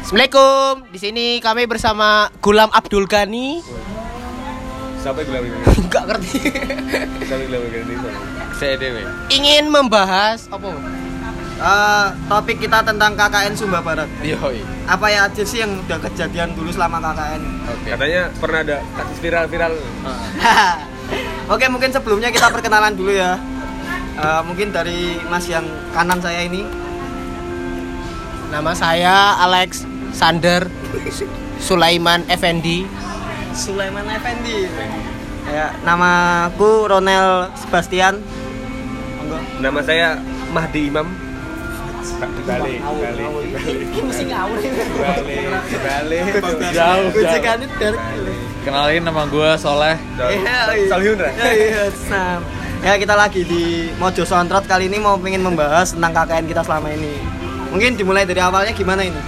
Assalamualaikum. Di sini kami bersama Gulam Abdul Ghani. Sampai gelar ini. Enggak ngerti. Sampai gelar ini. Saya dewe. Ingin membahas apa? Eh, topik kita tentang KKN Sumba Barat. Yoi. Apa ya aja sih yang udah kejadian dulu selama KKN? Oke. Katanya pernah ada kasus viral-viral. Oke, mungkin sebelumnya kita perkenalan dulu ya. Eh, mungkin dari Mas yang kanan saya ini. Nama saya Alex Sander Sulaiman Effendi. Sulaiman Effendi. Ya, namaku Ronel Sebastian. Monggo. Nama saya Mahdi Imam. Balik, balik. Ini mesti ngawur ini. Balik, balik. Jauh, Kenalin nama gue Soleh. Iya, iya. Ya, iya, Sam. Ya kita lagi di Mojo Soundtrack kali ini mau pengen membahas tentang KKN kita selama ini. Mungkin dimulai dari awalnya gimana ini?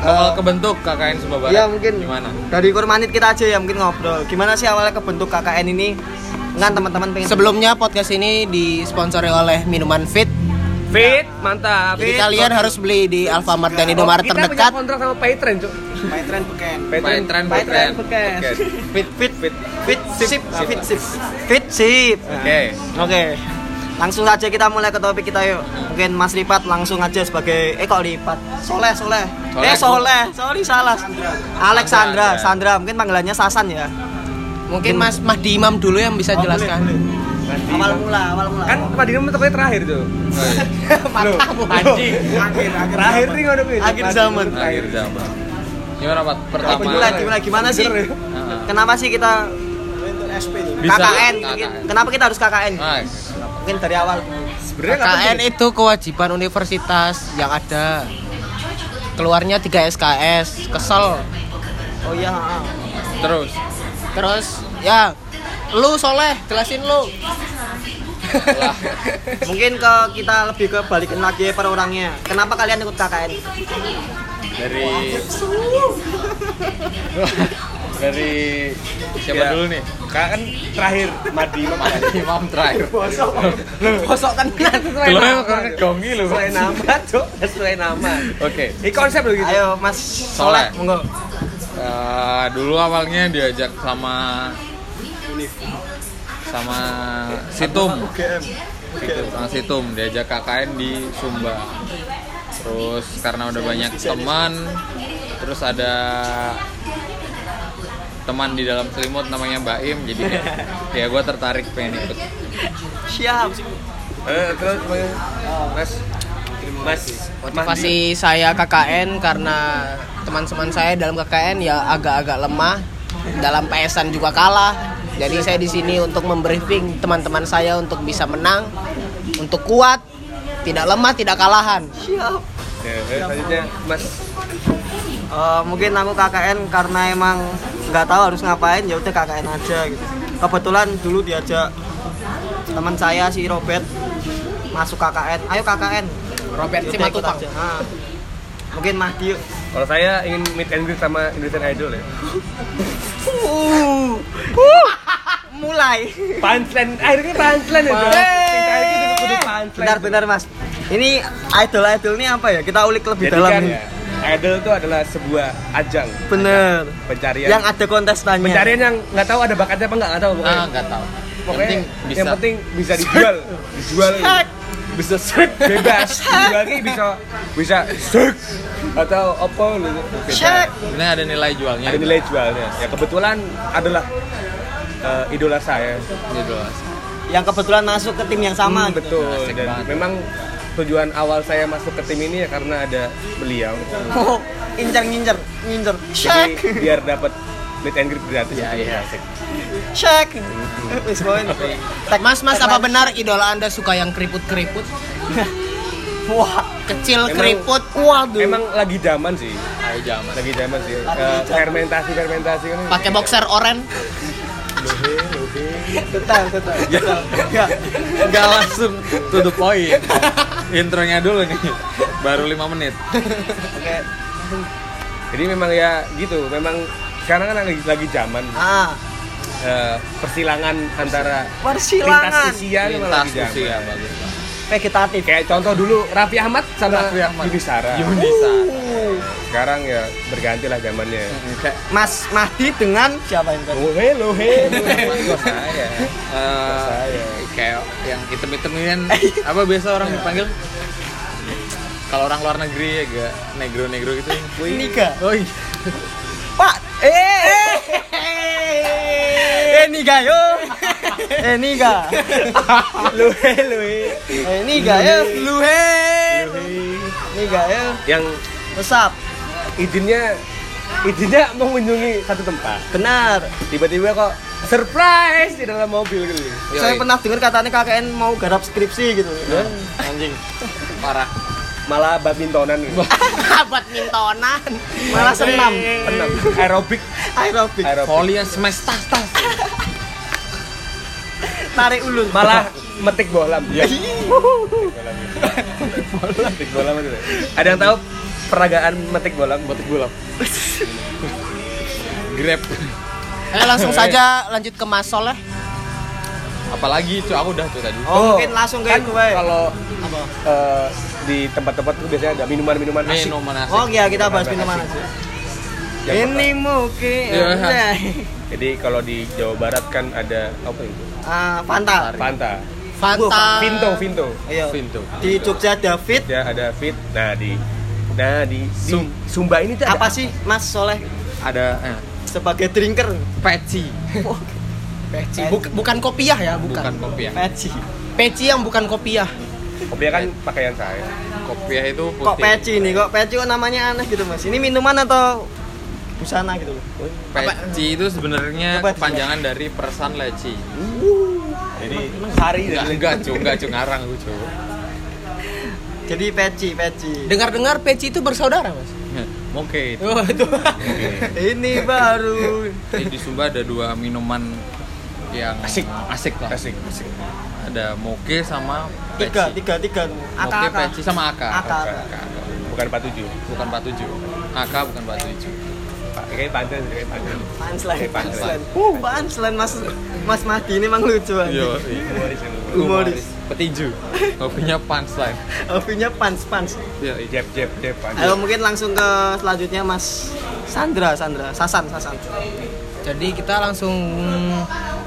Awal Eh, kebentuk KKN Sumba Barat. Iya mungkin Gimana? Dari Kurmanit kita aja ya mungkin ngobrol. Gimana sih awalnya kebentuk KKN ini? Kan teman-teman pengen Sebelumnya podcast ini disponsori oleh minuman Fit. Fit, mantap. Jadi Fit. kalian harus beli di Alfamart dan Indomaret Kita punya terdekat. kontrak sama Paytrend, Cuk. Paytren Beken. Paytrend, Paytren Paytrend. Beken. Oke. Fit fit Fit. fit sip fit sip fit sip. Oke. Oke. Langsung saja kita mulai ke topik kita yuk. Mungkin Mas Lipat langsung aja sebagai eh kok Lipat? Soleh, Soleh. Soleh. Eh Soleh, sorry salah. Alexandra, Sandra, mungkin panggilannya Sasan ya. Mungkin Mas Mahdi Imam dulu yang bisa jelaskan. Awal mula, awal mula. Kan Pak Dino tepatnya terakhir, Cuk. Matamu Anjing. akhir akhir Terakhir nih ngono kuwi. Akhir zaman. Akhir zaman. Gimana Pak? Pertama. Gimana, gimana, gimana sih? Heeh. Kenapa sih kita. KKN? mungkin? Kenapa kita harus KKN? Nice. Mungkin dari awal. Sebenarnya KKN itu kewajiban universitas yang ada. Keluarnya 3 SKS, kesel. Oh iya. Terus. Terus ya lu soleh jelasin lu. Mungkin ke kita lebih ke balikin lagi per orangnya. Kenapa kalian ikut KKN? Dari dari siapa Ya. dulu nih? Kan terakhir Mahdi Imam. Imam terakhir. Bosok kan Lu emang karena gongi lu. Sesuai nama, Cuk. Sesuai nama. Oke. Ini konsep loh gitu. Ayo Mas Soleh. Monggo. Eh, dulu awalnya diajak sama sama Situm sama Situm diajak KKN di Sumba terus karena udah banyak teman terus ada teman di dalam selimut namanya Baim jadi ya gue tertarik pengen ikut. Siap. Eh, terus Mas? Mas? Motivasi saya KKN karena teman-teman saya dalam KKN ya agak-agak lemah. Dalam PSan juga kalah. Jadi saya di sini untuk membriefing teman-teman saya untuk bisa menang untuk kuat tidak lemah tidak kalahan. Siap. Ya, selanjutnya Mas Eh, mungkin aku KKN karena emang nggak tahu harus ngapain ya udah KKN aja gitu. Kebetulan dulu diajak teman saya si Robert masuk KKN. Ayo KKN. Robert Ya ikut aja. Nah, mungkin Mahdi yuk. kalau saya ingin meet and greet sama Indonesian Idol ya. Uh, mulai. Punchline, akhirnya punchline ya. Benar-benar Mas. Ini idol-idol ini apa ya? Kita ulik lebih Jadi dalam. kan nih. Idol itu adalah sebuah ajang Bener. pencarian. Yang ada kontestannya. pencarian yang nggak tahu ada bakatnya apa nggak nggak tahu pokoknya. ah nggak tahu yang Pokoknya penting bisa yang penting bisa dijual, dijual bisa sek bebas, dijual ini bisa bisa sek atau apa gitu. Ini ada nilai jualnya Ada nilai jualnya. Ya kebetulan adalah eh, idola saya. gitu Yang kebetulan masuk ke tim yang sama. Hmm, gitu. betul. Asik Dan banget. memang tujuan awal saya masuk ke tim ini ya karena ada beliau. Oh, incer-ngincer, ngincer. Jadi Shek. biar dapat meet and greet gratis. Ya, iya. Asik. Shek. Wis poin. Mas mas apa benar idola anda suka yang keriput keriput Wah, kecil Emang- keriput waduh. Emang lagi zaman sih. ayo zaman Lagi zaman sih. Lagi Eh, fermentasi fermentasi kan. pakai boxer oren Total, total. Ya. nggak langsung to the point intronya dulu nih baru lima menit Oke. Jadi memang ya gitu. Memang sekarang kan lagi lagi zaman Ah, eh, persilangan antara persilangan lintas usia lintas lagi usia bagus vegetatif. Kayak contoh dulu Raffi Ahmad sama Raffi Ahmad. Yuni Sara. Yuni Sara. Uh, sekarang ya berganti lah zamannya kayak Mas Mahdi dengan siapa ini? oh hello hello saya Eh, saya. Kayak yang hitam-hitam ini kan apa biasa orang dipanggil? Kalau orang luar negeri ya gak negro-negro gitu. Niga. oh iya Pak, eh, eh, eh, Niga yo, eh Niga, lu hello eh Niga yo, luhe, Niga yo, yang besap, izinnya izinnya mengunjungi satu tempat. Benar. tiba-tiba kok surprise di dalam mobil gitu. Saya Yoi. pernah dengar katanya KKN mau garap skripsi gitu. anjing. Parah. Malah badmintonan gitu. Badmintonan. Malah senam, Tenang. aerobik aerobik, aerobik volley smash tas tas. Tarik ulun. malah metik bolam ya metik bolam itu ada yang tahu peragaan metik bolam metik bolam grab Ayo langsung saja lanjut ke Mas Soleh. apalagi cuy aku udah tuh tadi Oh, mungkin langsung ke kan itu, wae. kalau eh, di tempat-tempat tuh biasanya ada minuman-minuman asik minuman asik Oh iya kita bahas minuman aja. Yang Ini mungkin. Iya. jadi kalau di Jawa Barat kan ada apa itu Ah, Fanta. Fanta Fanta. Vinto Vinto Ayo. Vinto Di Jogja David. ya ada Fit nah di nah di, di Sum. Sumba ini tuh ada Apa sih Mas Soleh ada eh, sebagai drinker? peci Peci. Buk- bukan kopiah ya, bukan bukan. kopiah Peci. Peci yang bukan kopiah. kopiah kan pakaian saya kopiah itu putih Kok peci nih? Kok peci kok namanya aneh gitu Mas? Ini minuman atau busana gitu? peci itu sebenarnya kepanjangan dari persan leci jadi sari enggak dan enggak cuy enggak cuy ngarang aku cuy Jadi peci, peci. Dengar-dengar Peci itu bersaudara, Mas. Moke itu. Oh, itu. Ini baru. Jadi di Sumba ada dua minuman yang Asik. asik lah. asik asik Ada moke sama peci. Tiga, tiga, tiga. Moke, Aka, aka. peci sama aka. Aka. Aka. bukan 47 Bukan 47. Aka bukan 47. Pak, kayaknya pantai kayaknya pantai Punchline. Uh, punchline Mas Mas Mahdi ini emang lucu aja. Yo, humoris humoris. Petinju. Kopinya punchline. Hobinya punch, punch. Yo, jeb jeb jeb Ayo mungkin langsung ke selanjutnya Mas Sandra, Sandra, Sasan, Sasan. Jadi kita langsung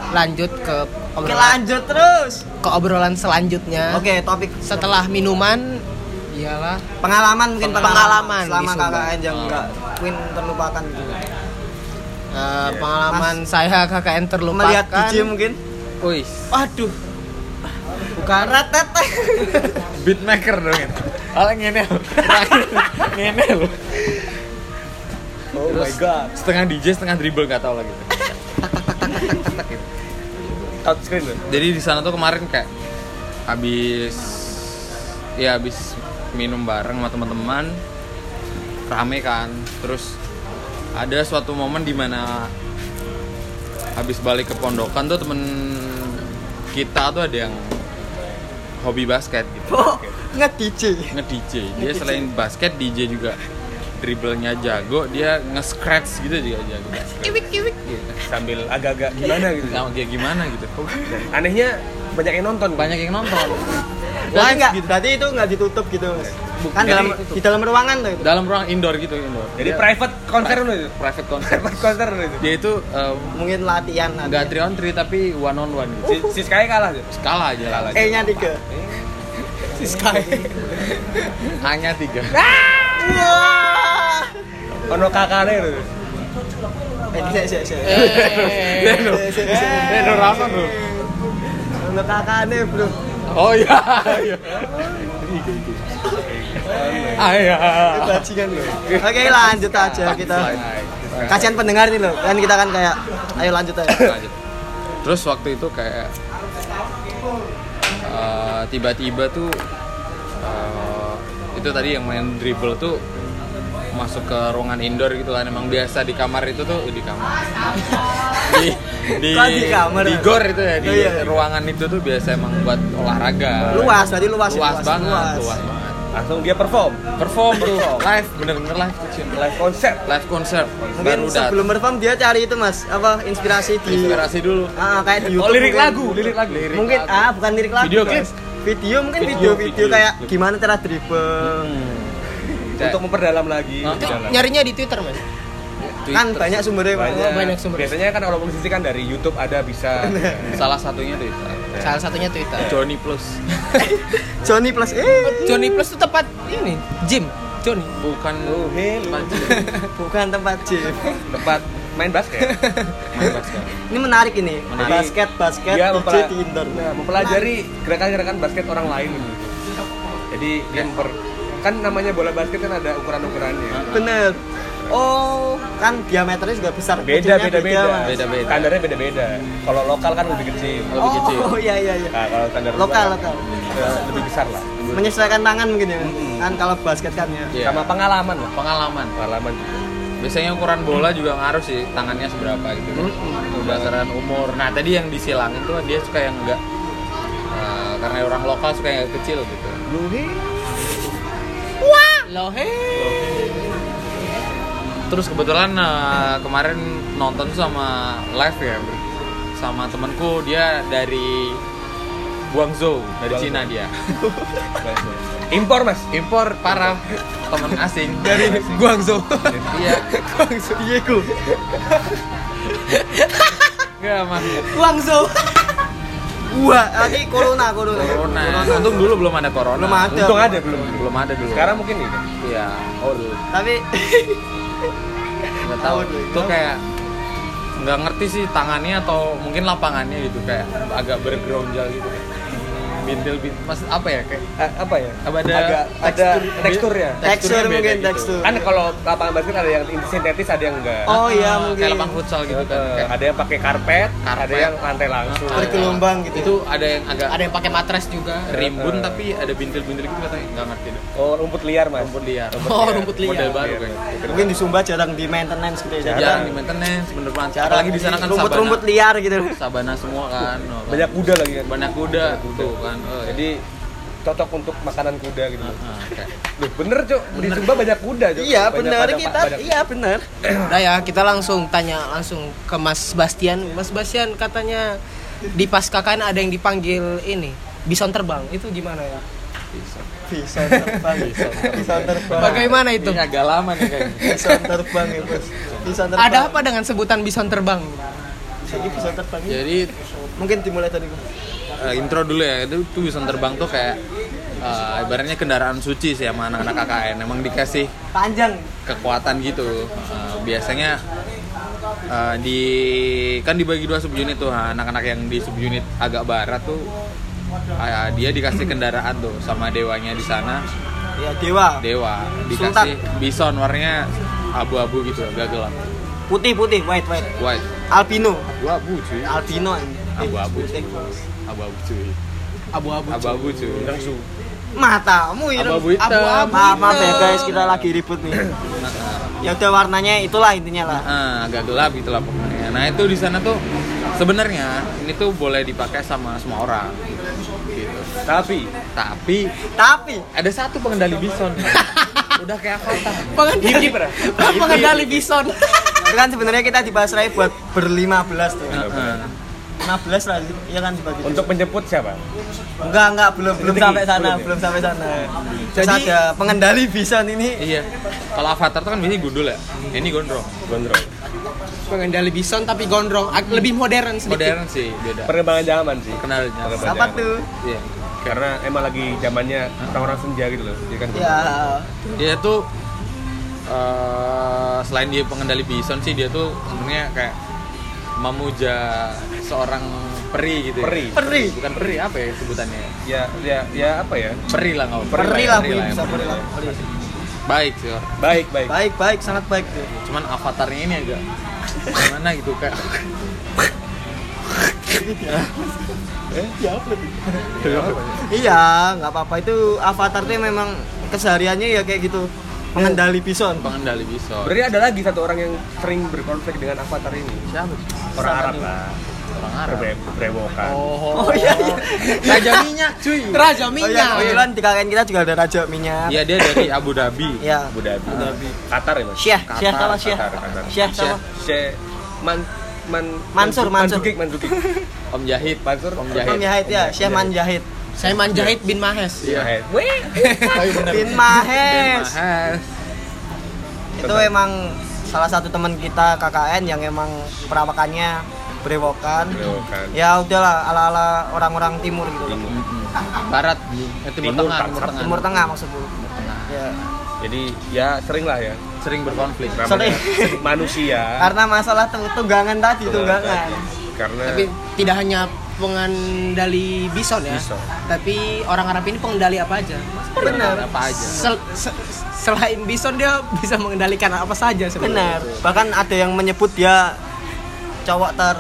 lanjut ke Oke obrolan, lanjut terus. ke obrolan selanjutnya. Oke topik Setelah minuman iyalah pengalaman mungkin Pengalaman di selama. KKN yang Oh. enggak Queen terlupakan gitu. eh, pengalaman saya KKN terlupakan. Melihat DJ mungkin. Wis. Waduh. Bukan ratete. Beatmaker dong ini. Ala ngene. ngene loh. oh my god Setengah DJ, setengah dribble nggak tahu lagi. touchscreen loh Jadi di sana tuh kemarin kayak habis ya habis minum bareng sama teman-teman rame kan. Terus ada suatu momen di mana habis balik ke pondokan tuh temen kita tuh ada yang hobi basket gitu. Oh, nge DJ. nge-DJ. Dia selain basket DJ juga dribblenya jago, dia nge-scratch gitu juga jago. Kiwik kiwik. sambil agak-agak gimana gitu Sama kayak gimana gitu. dan anehnya banyak yang nonton Banyak yang nonton. Live enggak, gitu. berarti itu enggak ditutup gitu. Mas. Kan Jadi dalam ditutup. di dalam ruangan tuh itu. Dalam ruang indoor gitu, indoor. jadi Dia private konser loh itu private concert. private konser loh itu Dia itu eh, Mungkin latihan nggak three on three tapi one on one gitu. si, si Sky kalah tuh Skala aja lah. E-nya 3. Si Sky. Hanya tiga. Wah. ono kakaknya loh Eh, sik sik sik. Eh, Deno. Deno Rama bro. Ono kakakne, Bro. Oh iya. iya. Ah iya. Bajingan loh. Oke, lanjut aja kita. Kasihan pendengar nih loh. Kan kita kan kayak ayo lanjut aja. Lanjut. Terus waktu itu kayak eh, tiba-tiba tuh eh, itu tadi yang main dribble tuh masuk ke ruangan indoor gitu kan emang biasa di kamar itu tuh di kamar di di, di kamar? di gor itu ya di Oh, iya. ruangan itu tuh biasa emang buat olahraga Luas, tadi luas, ya, luas, luas, banget luas. luas banget langsung dia perform perform tuh live bener-bener live Cim. live konser live konser Mungkin baru sebelum perform dia cari itu Mas, apa inspirasi di inspirasi dulu Ah, kayak di oh YouTube. lirik mungkin. lagu lirik lagu Mungkin ah bukan lirik lagu. Video klip. Video mungkin Video, video-video video kayak klip. gimana cara dribble. Hmm. Untuk memperdalam lagi. Oh. Itu dalam. nyarinya di Twitter mas. kan banyak sumbernya banyak, banyak sumber. Biasanya kan kalau musisi kan dari YouTube ada bisa. Salah satunya Twitter. Salah satunya Twitter. Johnny Plus. Johnny plus eh Johnny Plus itu tempat ini gym. Johnny. Bukan Oh, hello. Panji. bukan tempat gym Tempat main basket. Main basket. ini menarik ini Menarik. basket basket Dia DJ mempela- indoor Nah, mempelajari gerakan-gerakan basket orang lain gitu. Jadi dia memper kan namanya bola basket kan ada ukuran-ukurannya. bener oh kan diameternya juga besar Beda beda beda. Mas. Beda-beda. Standarnya beda-beda. Kalau lokal kan lebih kecil. Lebih oh, kecil. oh iya iya iya Nah, kalau standar Lokal, luar, lokal. lebih besar lah. menyesuaikan tangan mungkin ya kan kalau basket kan ya Iya. Sama pengalaman lah. Pengalaman. Pengalaman. Biasanya ukuran bola juga ngaruh sih tangannya seberapa gitu kan. Berdasarkan umur. Nah tadi yang disilangin tuh dia suka yang enggak eh, karena orang lokal suka yang kecil gitu. Loh he. Terus kebetulan eh, kemarin nonton tuh sama live ya sama temanku dia dari Guangzhou dari Guangzhou. Cina dia. Impor mas. impor parah teman asing. Dari Guangzhou. iya. Guangzhou. Diego enggak mas. Guangzhou. Gua ini corona corona. Corona. Untung dulu belum ada corona. Belum ada. Untung ada belum. belum ada dulu. Sekarang mungkin ini. iya. Oh dulu tapi nggak tahu. Itu kayak nggak ngerti sih tangannya atau mungkin lapangannya gitu kayak agak bergeronjal gitu bintil bintil mas apa ya kayak Eh, apa ya? Apa ada Agak ada tekstur- teksturnya. tekstur Teksturnya beda mungkin gitu. tekstur Kan kalau lapangan basket ada yang sintetis, ada yang enggak. oh iya Ah, mungkin kayak lapangan futsal gitu kan Eh, kayak ada yang pakai karpet, ada Karpet. yang lantai langsung. Bergelombang gitu itu ada yang agak Ada yang pakai matras juga. rimbun Eh. tapi ada bintil-bintil gitu katanya nggak ngerti deh Oh, rumput liar, Mas. rumput liar Oh, rumput liar. model baru Iya, kayak mungkin di Sumba jarang di maintenance gitu ya jarang di maintenance bener banget apalagi di sana kan rumput-rumput liar gitu sabana semua kan Oh, kan. Banyak kuda lagi kan. banyak kuda tuh kan oh, Jadi cocok untuk makanan kuda gitu. ah, kayak Loh, bener, Cok. Di Sumba banyak kuda, Cok. iya Banyak- benar banyak- kita banyak- iya benar Udah ya, kita langsung tanya langsung ke Mas Bastian. Mas Bastian katanya di pas KKN ada yang dipanggil ini bison terbang. Itu gimana ya? bisa terbang bisa terbang Bagaimana itu? ini agak lama nih kayaknya bisa terbang ya bos bisa terbang Ada apa dengan sebutan bison terbang? Jadi bisa terbang jadi mungkin dimulai Bos. Eh, intro dulu ya. Itu tuh bisa terbang tuh kayak eh, ibaratnya kendaraan suci sih sama anak-anak KKN emang dikasih panjang. kekuatan gitu. Eh, biasanya eh, di kan dibagi dua subunit tuh. Anak-anak yang di subunit agak barat tuh eh, dia dikasih kendaraan tuh sama dewanya di sana. Ya dewa. Dewa. Sultan. dikasih bison warnanya abu-abu gitu agak gelap putih putih. White white. White. Albino. Abu-abu cuy. Albino ini. Abu-abu. Abu-abu cuy Abu-abu. abu-abu cuy matamu ireng abu-abu hitam Abu-abu. maaf maaf ya guys kita lagi ribut nih ya udah warnanya itulah intinya lah Ah, agak gelap gitu lah pokoknya. Nah itu di sana tuh sebenarnya ini tuh boleh dipakai sama semua orang. Gitu. Tapi Tapi tapi ada satu pengendali bison. Udah kayak avatar. Pengendali, pengendali bison. kan sebenarnya kita di Basrai buat berlima belas tuh Heeh. 15 lah iya kan dibagi untuk menjemput siapa? enggak enggak belum belum Tinggi, sampai sana belum ya? belum sampai sana terus Jadi- ada pengendali bison ini Iya. Kalau avatar tuh kan biasanya gundul ya. Ini gondrong. Gondrong. Pengendali bison tapi gondrong, ag- lebih modern sedikit. Modern sih beda. Perkembangan zaman sih. Kenalnya. Perkembangan apa zaman. tuh Iya. Karena emang lagi zamannya orang-orang senja gitu loh. Jadi kan ya Dia tuh eh, selain dia pengendali bison sih dia tuh sebenarnya kayak memuja seorang peri gitu. ya. Peri. Peri. Bukan peri apa ya sebutannya? ya ya ya apa ya? Peri lah nggak apa. peri ya, lah peri lah ya, bisa peri lah. lah peri. Baik sih. Baik, baik. baik baik sangat baik tuh cuman avatarnya ini agak gimana gitu kayak iya nggak apa-apa itu avatar tuh memang kesehariannya ya kayak gitu pengendali bison pengendali bison Berarti ada lagi satu orang yang sering berkonflik dengan avatar ini. siapa Orang Arab lah. Orang Arab Berbre- Berbrewokan. oh iya iya raja minyak cuy Raja Oh iya, minyak. kebetulan di KKN kita juga ada raja minyak. iya dia dari Abu Dhabi Iya. Abu Dhabi. Qatar ya, Mas? Syekh, Qatar, Syekh sama Syekh. Qatar, Qatar. Syekh sama Syekh Man Man Mansur, Mansur. Manzukik, Manzukik. Om Jahid Mansur. Om Jahid Yahid ya, Syekh Man Yahid. Saya Manjahit bin Mahes. Iya. Oh, iya. Bin. Mahes. Itu emang salah satu teman kita KKN yang emang perawakannya berewokan. Berewokan. Ya udahlah ala-ala orang-orang timur gitu. Timur. Barat, eh, timur, Timur, tengah, timur tengah. Timur Tengah maksudku. Timur tengah. Ya. Jadi ya sering lah ya. Sering berkonflik. Namanya Sering. manusia. Karena masalah tu- tunggangan tadi, tunggangan. Karena Tapi tidak hanya pengendali bison ya, Bison. tapi orang Arab ini pengendali apa aja. Benar. Apa aja? Sel- se- selain bison dia bisa mengendalikan apa saja sebenarnya. Benar. Bahkan ada yang menyebut dia cowok ter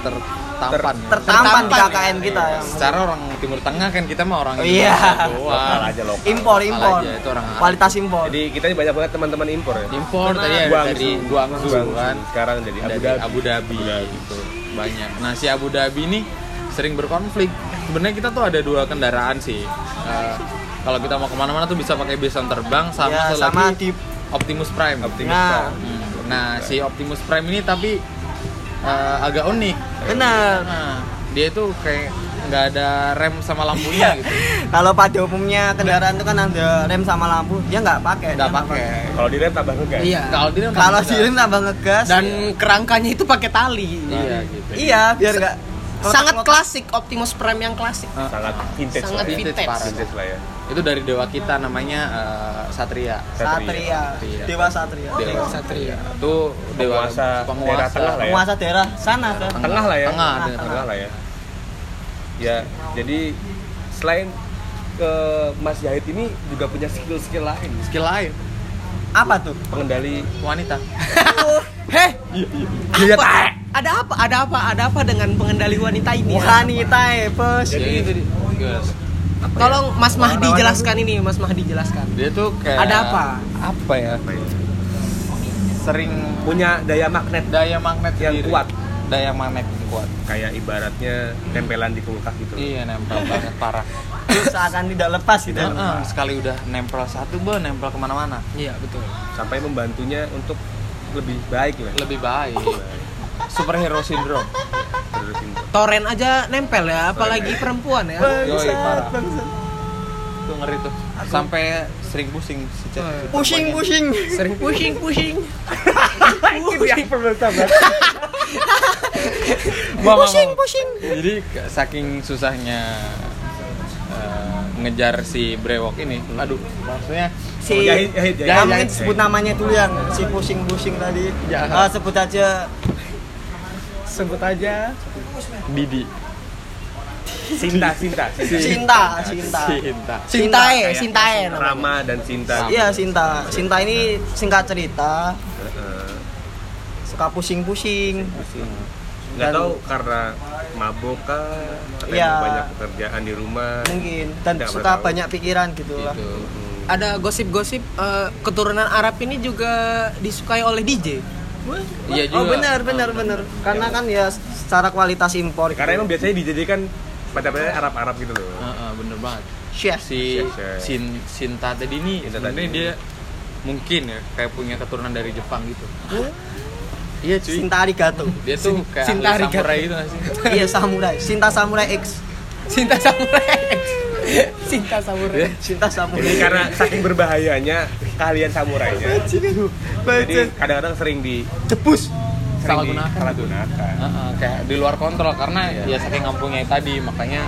Tertampan. ya. tertampan di KKN kita yang Secara orang Timur Tengah kan kita mah orang Oh, iya. Lokal aja lokal. impor impor. aja, itu orang. Kualitas impor. Jadi kita ini banyak banget teman-teman impor ya. Impor tadi ada Guangzhou. dari Guangzhou Guangzhou. kan. Sekarang jadi Abu dari Dhabi. Abu Dhabi, gitu. Banyak. Nah, si Abu Dhabi ini sering berkonflik. Sebenarnya kita tuh ada dua kendaraan sih. Eh, kalau kita mau ke mana-mana tuh bisa pakai bison terbang sama Ya, sama lagi di- Optimus Prime. Optimus Nah. Prime. Hmm. Nah, si Optimus Prime ini tapi eh, agak unik. Benar. Nah, dia itu kayak nggak ada rem sama lampunya gitu. Kalau pada umumnya kendaraan itu kan ada rem sama lampu, dia nggak pakai. Nggak pakai. Kalau di rem tambah ngegas. Iya. Kalau dia Kalau di rem tambah ngegas. Dan kerangkanya itu pakai tali. iya gitu. iya, biar nggak Sangat kotak-kotak. klasik Optimus Prime yang klasik. Sangat vintage Sangat lah ya. vintage vintage. Vintage lah ya. Itu dari dewa kita namanya eh, Satria. Satria. Satria. Dewa Satria. Dewa Satria. Itu dewa Penguasa daerah penguasa tengah lah ya. Penguasa daerah sana kan. Tengah lah ya. Tengah, Tengah, tengah. Tengah lah ya. Ya, jadi selain ke Mas Yahid ini juga punya skill-skill lain. Skill lain Apa tuh? Pengendali wanita. Heh, Iya, apa? Ada apa? Ada apa? Ada apa dengan pengendali wanita ini? ya? Wanita ya, bos. Jadi itu di- gimana? Tolong Mas Mahdi jelaskan ini, Mas Mahdi jelaskan. Dia tuh kayak Ada apa? Apa ya? Sering punya daya magnet daya magnet Yang sendiri. kuat. Daya magnet yang kuat. kayak ibaratnya tempelan di kulkas gitu. Iya nempel banget parah. Terus akan tidak lepas gitu. Heeh, sekali udah nempel satu, bo nempel ke mana-mana. Iya, betul. Sampai membantunya untuk lebih baik lah. Lebih baik. Superhero syndrome. Toren aja nempel ya, apalagi perempuan ya. Yoi, parah. Tuh ngeri tuh. Sampai sering pusing si Cek. Pusing, pusing. Sering pusing, pusing. Tambah. pusing, pusing. Jadi saking susahnya eh, ngejar si brewok ini. Aduh, maksudnya Si Oh. Ya, Yahid, mungkin sebut namanya dulu yang si pusing-pusing tadi. Ya. Ah, sebut aja sebut aja Didi. Sinta, Sinta, Sinta. Cinta, Cinta. Cinta. Sintae, Kayak Sintae namanya. Rama dan Sinta. Iya, Cinta. Cinta ini singkat cerita, Heeh. suka pusing-pusing. Nggak tahu karena mabok kah? Atau Iya. emang banyak pekerjaan di rumah. Mungkin dan Nggak suka tahu. banyak pikiran gitu lah. Gitu. Ada gosip-gosip eh, keturunan Arab ini juga disukai oleh DJ. Iya juga. Oh, benar, benar, benar. Karena kan ya secara kualitas impor. Karena gitu. emang biasanya dijadikan pacar-pacarnya Arab-Arab gitu loh. Heeh, bener banget. Chef. Si. Sin Sinta tadi ini Sinta sebenarnya tadi. dia mungkin ya kayak punya keturunan dari Jepang gitu. Iya cuy. Cinta arigato. Dia tuh kayak Sinta Arigato. samurai gitu sih? iya, samurai. Cinta samurai X. Cinta samurai. Cinta samurai. Cinta samurai. Jadi karena saking berbahayanya kalian samurainya. Jadi kadang-kadang sering di Debus. Salah gunakan. salah gunakan. Heeh, kayak di luar kontrol karena Iya. ya saking ngampungnya tadi makanya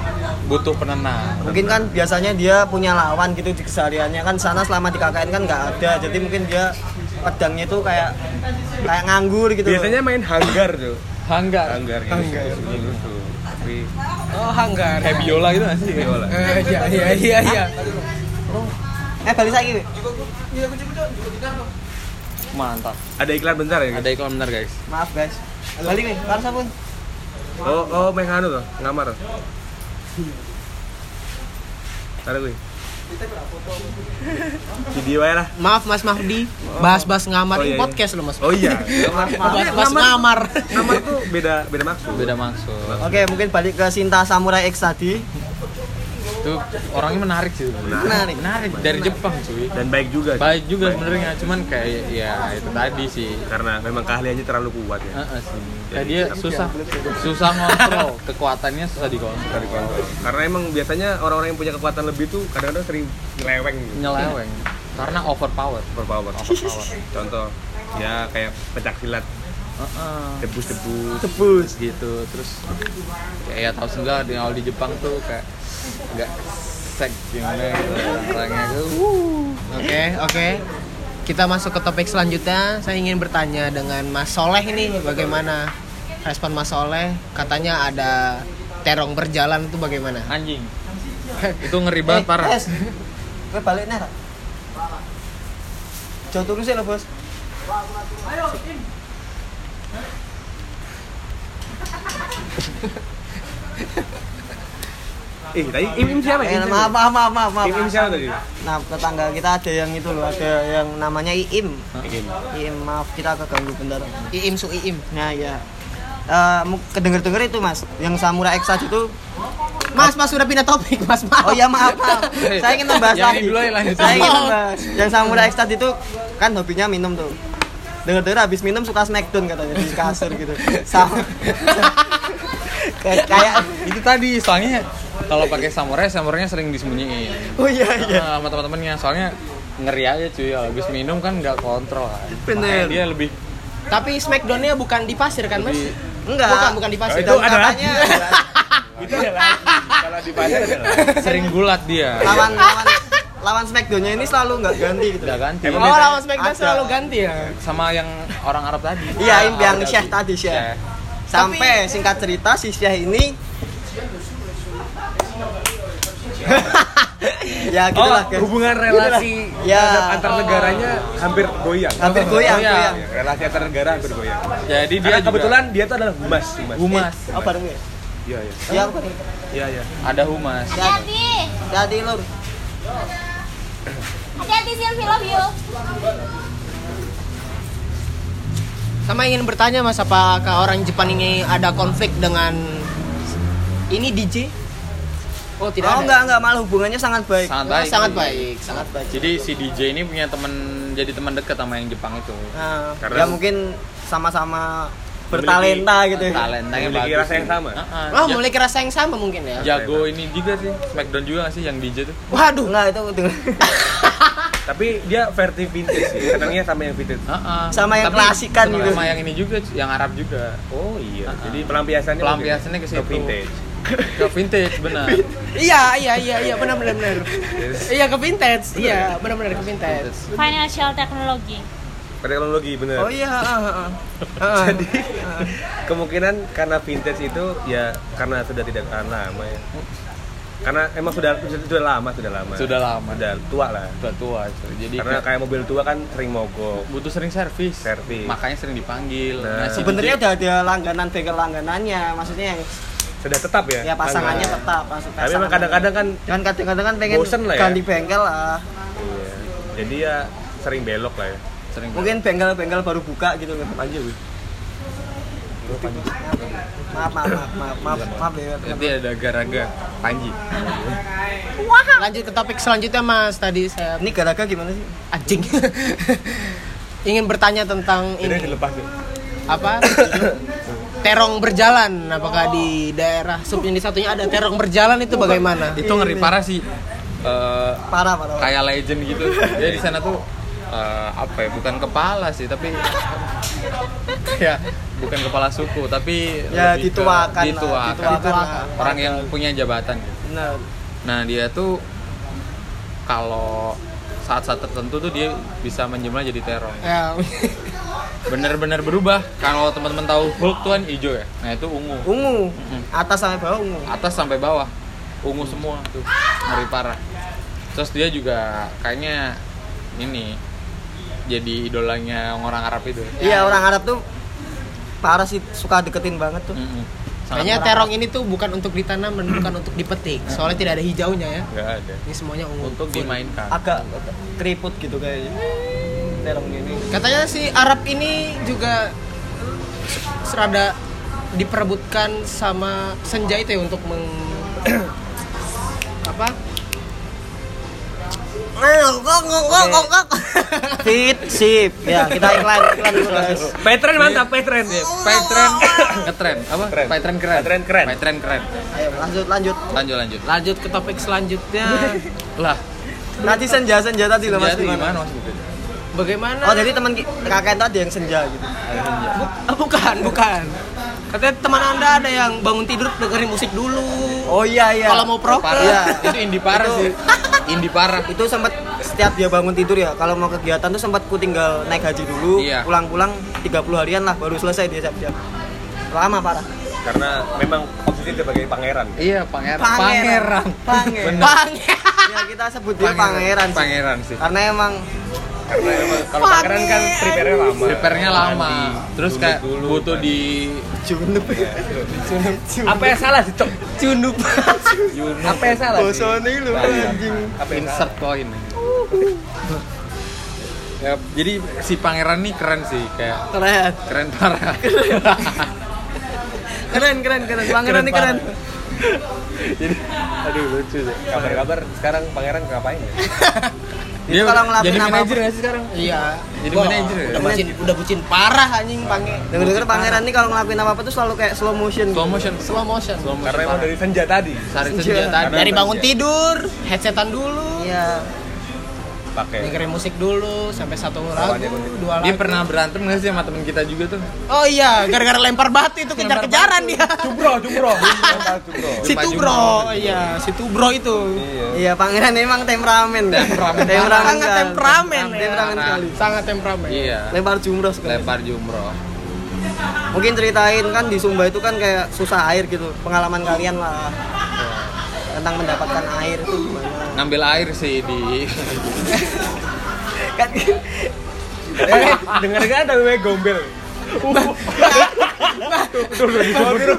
butuh penenang. Mungkin kan biasanya dia punya lawan gitu di kesehariannya kan sana selama di KKN kan nggak ada. Jadi mungkin dia pedangnya itu kayak kayak nganggur gitu. loh. Biasanya main hanggar tuh. Hanggar. Hanggar gitu. Hanggar. Gitu. Tapi Oh, hanggar. Kayak biola gitu gak sih? biola. Eh, iya, iya, iya, iya. Eh balik lagi. Mantap. Ada iklan bentar ya? Ada iklan bener guys. Maaf guys. Balik nih, harus sabun. Oh, oh, main anu tuh, ngamar. Ada gue. Video aja lah. Maaf Mas Mahdi, bahas-bahas ngamar Oh, iya, iya. podcast loh Mas. Oh iya. Bahas-bahas Ngamar- ngamar. Ngamar tuh beda beda maksud. Beda maksud. Oke, mungkin balik ke Sinta Samurai X tadi. Itu orangnya menarik sih. Menarik. menarik. Dari Jepang cuy. Dan baik juga sih. baik juga sebenarnya. Cuman kayak ya itu tadi sih. Karena memang keahliannya terlalu kuat ya. Heeh sih. Kayak dia susah. Susah ngontrol. Kekuatannya susah dikontrol. Kontrol. karena emang biasanya orang-orang yang punya kekuatan lebih tuh kadang-kadang sering nyeleweng gitu. nyeleweng. Karena overpower. Overpower. Overpower. Contoh ya kayak pencak silat. Heeh. debus-debus Tebus. gitu. Terus kayak ya tahu sendiri di awal di Jepang tuh kayak nggak sek gimana gitu orangnya tuh Oke, oke. Kita masuk ke topik selanjutnya. Saya ingin bertanya dengan Mas Soleh ini bagaimana respon Mas Soleh? Katanya ada terong berjalan itu bagaimana? anjing itu ngeri banget parah Es. Gue balik nih. Jauh turun sih lo bos. eh tadi im im siapa Eh, maaf, maaf, maaf, maaf, maaf. im im siapa tadi Nah, tetangga kita ada yang itu loh, ada yang namanya Iim. im Iim, maaf kita keganggu bentar. Iim su Iim. Nah, ya. Eh, mu- kedenger-denger itu mas, yang Samurai X itu Mas, Mas sudah pindah topik, Mas. Maaf. Oh ya maaf, maaf. Saya ingin membahas Yang lagi. dulu ya, lanjut. Saya ingin membahas. Yang Samurai X tadi itu kan hobinya minum tuh. Dengar-dengar habis minum suka smackdown katanya di kasur gitu. Sama. kayak kayak itu tadi soalnya kalau pakai samurai samurainya sering disembunyiin Oh iya iya. Nah, sama teman-temannya soalnya ngeri aja cuy habis minum kan nggak kontrol kan. Bener. Makanya dia lebih Tapi Smackdown-nya bukan di pasir kan, Mas? Lebih- Enggak. Bukan, bukan di pasir. Oh, itu ada katanya itu adalah kalau di adalah sering gulat dia lawan lawan lawan Smackdown-nya ini selalu nggak ganti gitu. udah ganti Emang Oh, lawan Smackdown ada. selalu ganti ya? sama yang orang Arab tadi Iya, yang yang Syekh tadi Syekh. Syekh. Sampai singkat cerita si Syekh ini ya Oh, gitulah guys. hubungan relasi Ya. antar negaranya hampir goyang. hampir goyang, Goyang. goyang. Relasi antar negara hampir goyang. jadi dia Karena juga kebetulan dia tuh adalah humas, humas. humas Oh, bareng ya? Iya, iya. Iya, aku bareng. Iya, iya. ada humas Hati-hati. Jadi lur. Hati-hati Sylvie, love you. Sama ingin bertanya Mas, apakah orang Jepang ini ada konflik dengan ini DJ? Oh, tidak oh ada. enggak enggak malah hubungannya sangat baik. sangat Oh, baik sangat baik, sangat baik. jadi si DJ ini punya teman jadi teman dekat sama yang Jepang itu Nah, Karena- ya mungkin sama-sama bertalenta gitu. ya. talentanya Memiliki bagus rasa yang sama. Heeh. Oh, Ja- memiliki rasa yang sama mungkin ya. jago ini juga sih Smackdown juga nggak sih yang DJ tuh Waduh, Enggak itu Tapi dia versi vintage sih. Senangnya sama yang vintage. Heeh. Sama yang Tapi klasikan gitu. Sama yang ini juga, yang Arab juga. Oh iya. Ah, ah. Jadi pelampiasannya Pelampiasannya ke situ. vintage. Ke vintage benar. iya iya iya iya benar benar benar. Iya ke vintage, iya benar benar ke vintage. Financial technology. Teknologi bener. Oh iya, heeh, heeh. Heeh. Jadi kemungkinan karena vintage itu ya karena sudah tidak akan lama ya. Karena emang sudah sudah lama, sudah lama. Sudah lama. Sudah tua lah. Udah tua, jadi Karena kayak mobil tua kan sering mogok. butuh sering servis. Servis. Makanya sering dipanggil. Nah. si Sebenarnya udah ada langganan bengkel langganannya, maksudnya yang Sudah tetap ya. ya pasangannya tetap maksudnya. Tapi emang kadang-kadang kan kan kadang-kadang kan pengen Bosen lah ya. ganti bengkel lah. iya. Jadi ya sering belok lah ya. sering Mungkin bengkel-bengkel baru buka gitu loh. Lanjut. Wih. Maaf, maaf, maaf, maaf, maaf, maaf ya. Nanti ada gara-gara Panji. Lanjut ke topik selanjutnya Mas. Tadi saya Ini gara-gara gimana sih? anjing. ingin bertanya tentang ini dilepas ya. apa? terong berjalan. Apakah di daerah sub yang di satunya ada terong berjalan itu bagaimana? Itu ngeri parah sih. Eh, Parah, parah. kayak legend gitu. Dia di sana tuh eh, apa ya? Bukan kepala sih, tapi ya bukan kepala suku, tapi Ya, ke- dituakan lah, dituakan. Orang yang punya jabatan. gitu. Benar. Nah dia tuh kalau saat-saat tertentu tuh dia bisa menjelma jadi terong. Ya, Bener-bener berubah. Kalau teman-teman tahu Hulk tuh kan hijau ya. Nah itu ungu. Ungu. Atas sampai bawah ungu. Atas sampai bawah ungu semua tuh. Ngeri parah. Terus dia juga kayaknya ini jadi idolanya orang Arab itu. Iya, orang Arab tuh parah sih suka deketin banget tuh. Sangat Kayaknya terong ini tuh bukan untuk ditanam dan bukan untuk dipetik. Soalnya tidak ada hijaunya ya. Nggak ada. Ini semuanya ungu. untuk dimainkan. Agak keriput gitu kayaknya. Terong ini. Katanya si Arab ini juga serada diperebutkan sama Senja itu ya untuk meng apa apa? Fit, sip. Ya, kita iklan, iklan dulu guys. Petren mantap, Petren. Petren ngetren apa? Petren keren. Petren keren. Petren keren. Ayo, lanjut, lanjut. Lanjut lanjut. Lanjut ke topik selanjutnya. Lah, Tadi senja senja tadi loh Mas gimana? Mas? Bagaimana? Oh, jadi teman ki- kakek tadi yang senja gitu. Ah, bukan, bukan. Katanya teman Anda ada yang bangun tidur dengerin musik dulu. Oh iya iya. Kalau mau proper. Parah. Iya. Itu indie parah Itu- sih. Indie parah. itu sempat setiap dia bangun tidur ya kalau mau kegiatan tuh sempat ku tinggal naik haji dulu Iya. pulang-pulang 30 harian lah baru selesai dia siap-siap lama parah Karena memang posisi sebagai pangeran. Iya, pangeran. Pangeran. Pangeran. Bener. Bang. ya kita sebut dia pangeran, sih. Pangeran sih. karena emang Karena emang kalau pangeran kan prepare-nya lama. Prepare-nya lama. Mandi, Terus kayak dulu, butuh mandi. di junub Apa yang salah sih, Cok? Cunup. Apa yang salah? Bosone lu, iya. anjing. Insert koin. ya, jadi si pangeran nih keren sih kayak keren keren parah. keren keren keren pangeran ini keren jadi aduh lucu sih. Kabar-kabar sekarang pangeran ngapain ya? Dia kalau ngelakuin jadi apa-apa. manajer nggak sih sekarang? Iya. Jadi Wah, manajer ya? Udah bucin, udah bucin parah anjing pange. denger denger pangeran ini kalau ngelakuin apa apa tuh selalu kayak slow motion Slow motion. Slow motion. Slow motion. Karena emang dari senja tadi Sari Senja. senja tadi. Dari bangun tidur, headsetan dulu. iya pakai. Dengerin musik dulu sampai satu lagu, dua lagu. Dia pernah berantem nggak sih sama temen kita juga tuh? Oh iya, gara-gara lempar batu itu kejar-kejaran dia. Mental jumroh. Si Tubro, iya, si Tubro itu. Iya. iya pangeran emang temperamen Temperamen. temperamen Sangat temperamen ya. temperamen sekali Sangat temperamen. Iya. lempar jumroh sekali Lempar jumroh. mungkin ceritain kan di Sumba itu kan kayak susah air gitu pengalaman kalian lah tentang mendapatkan air itu gimana Ngambil air sih di kan Eh, dengar kan ada wewe gombel.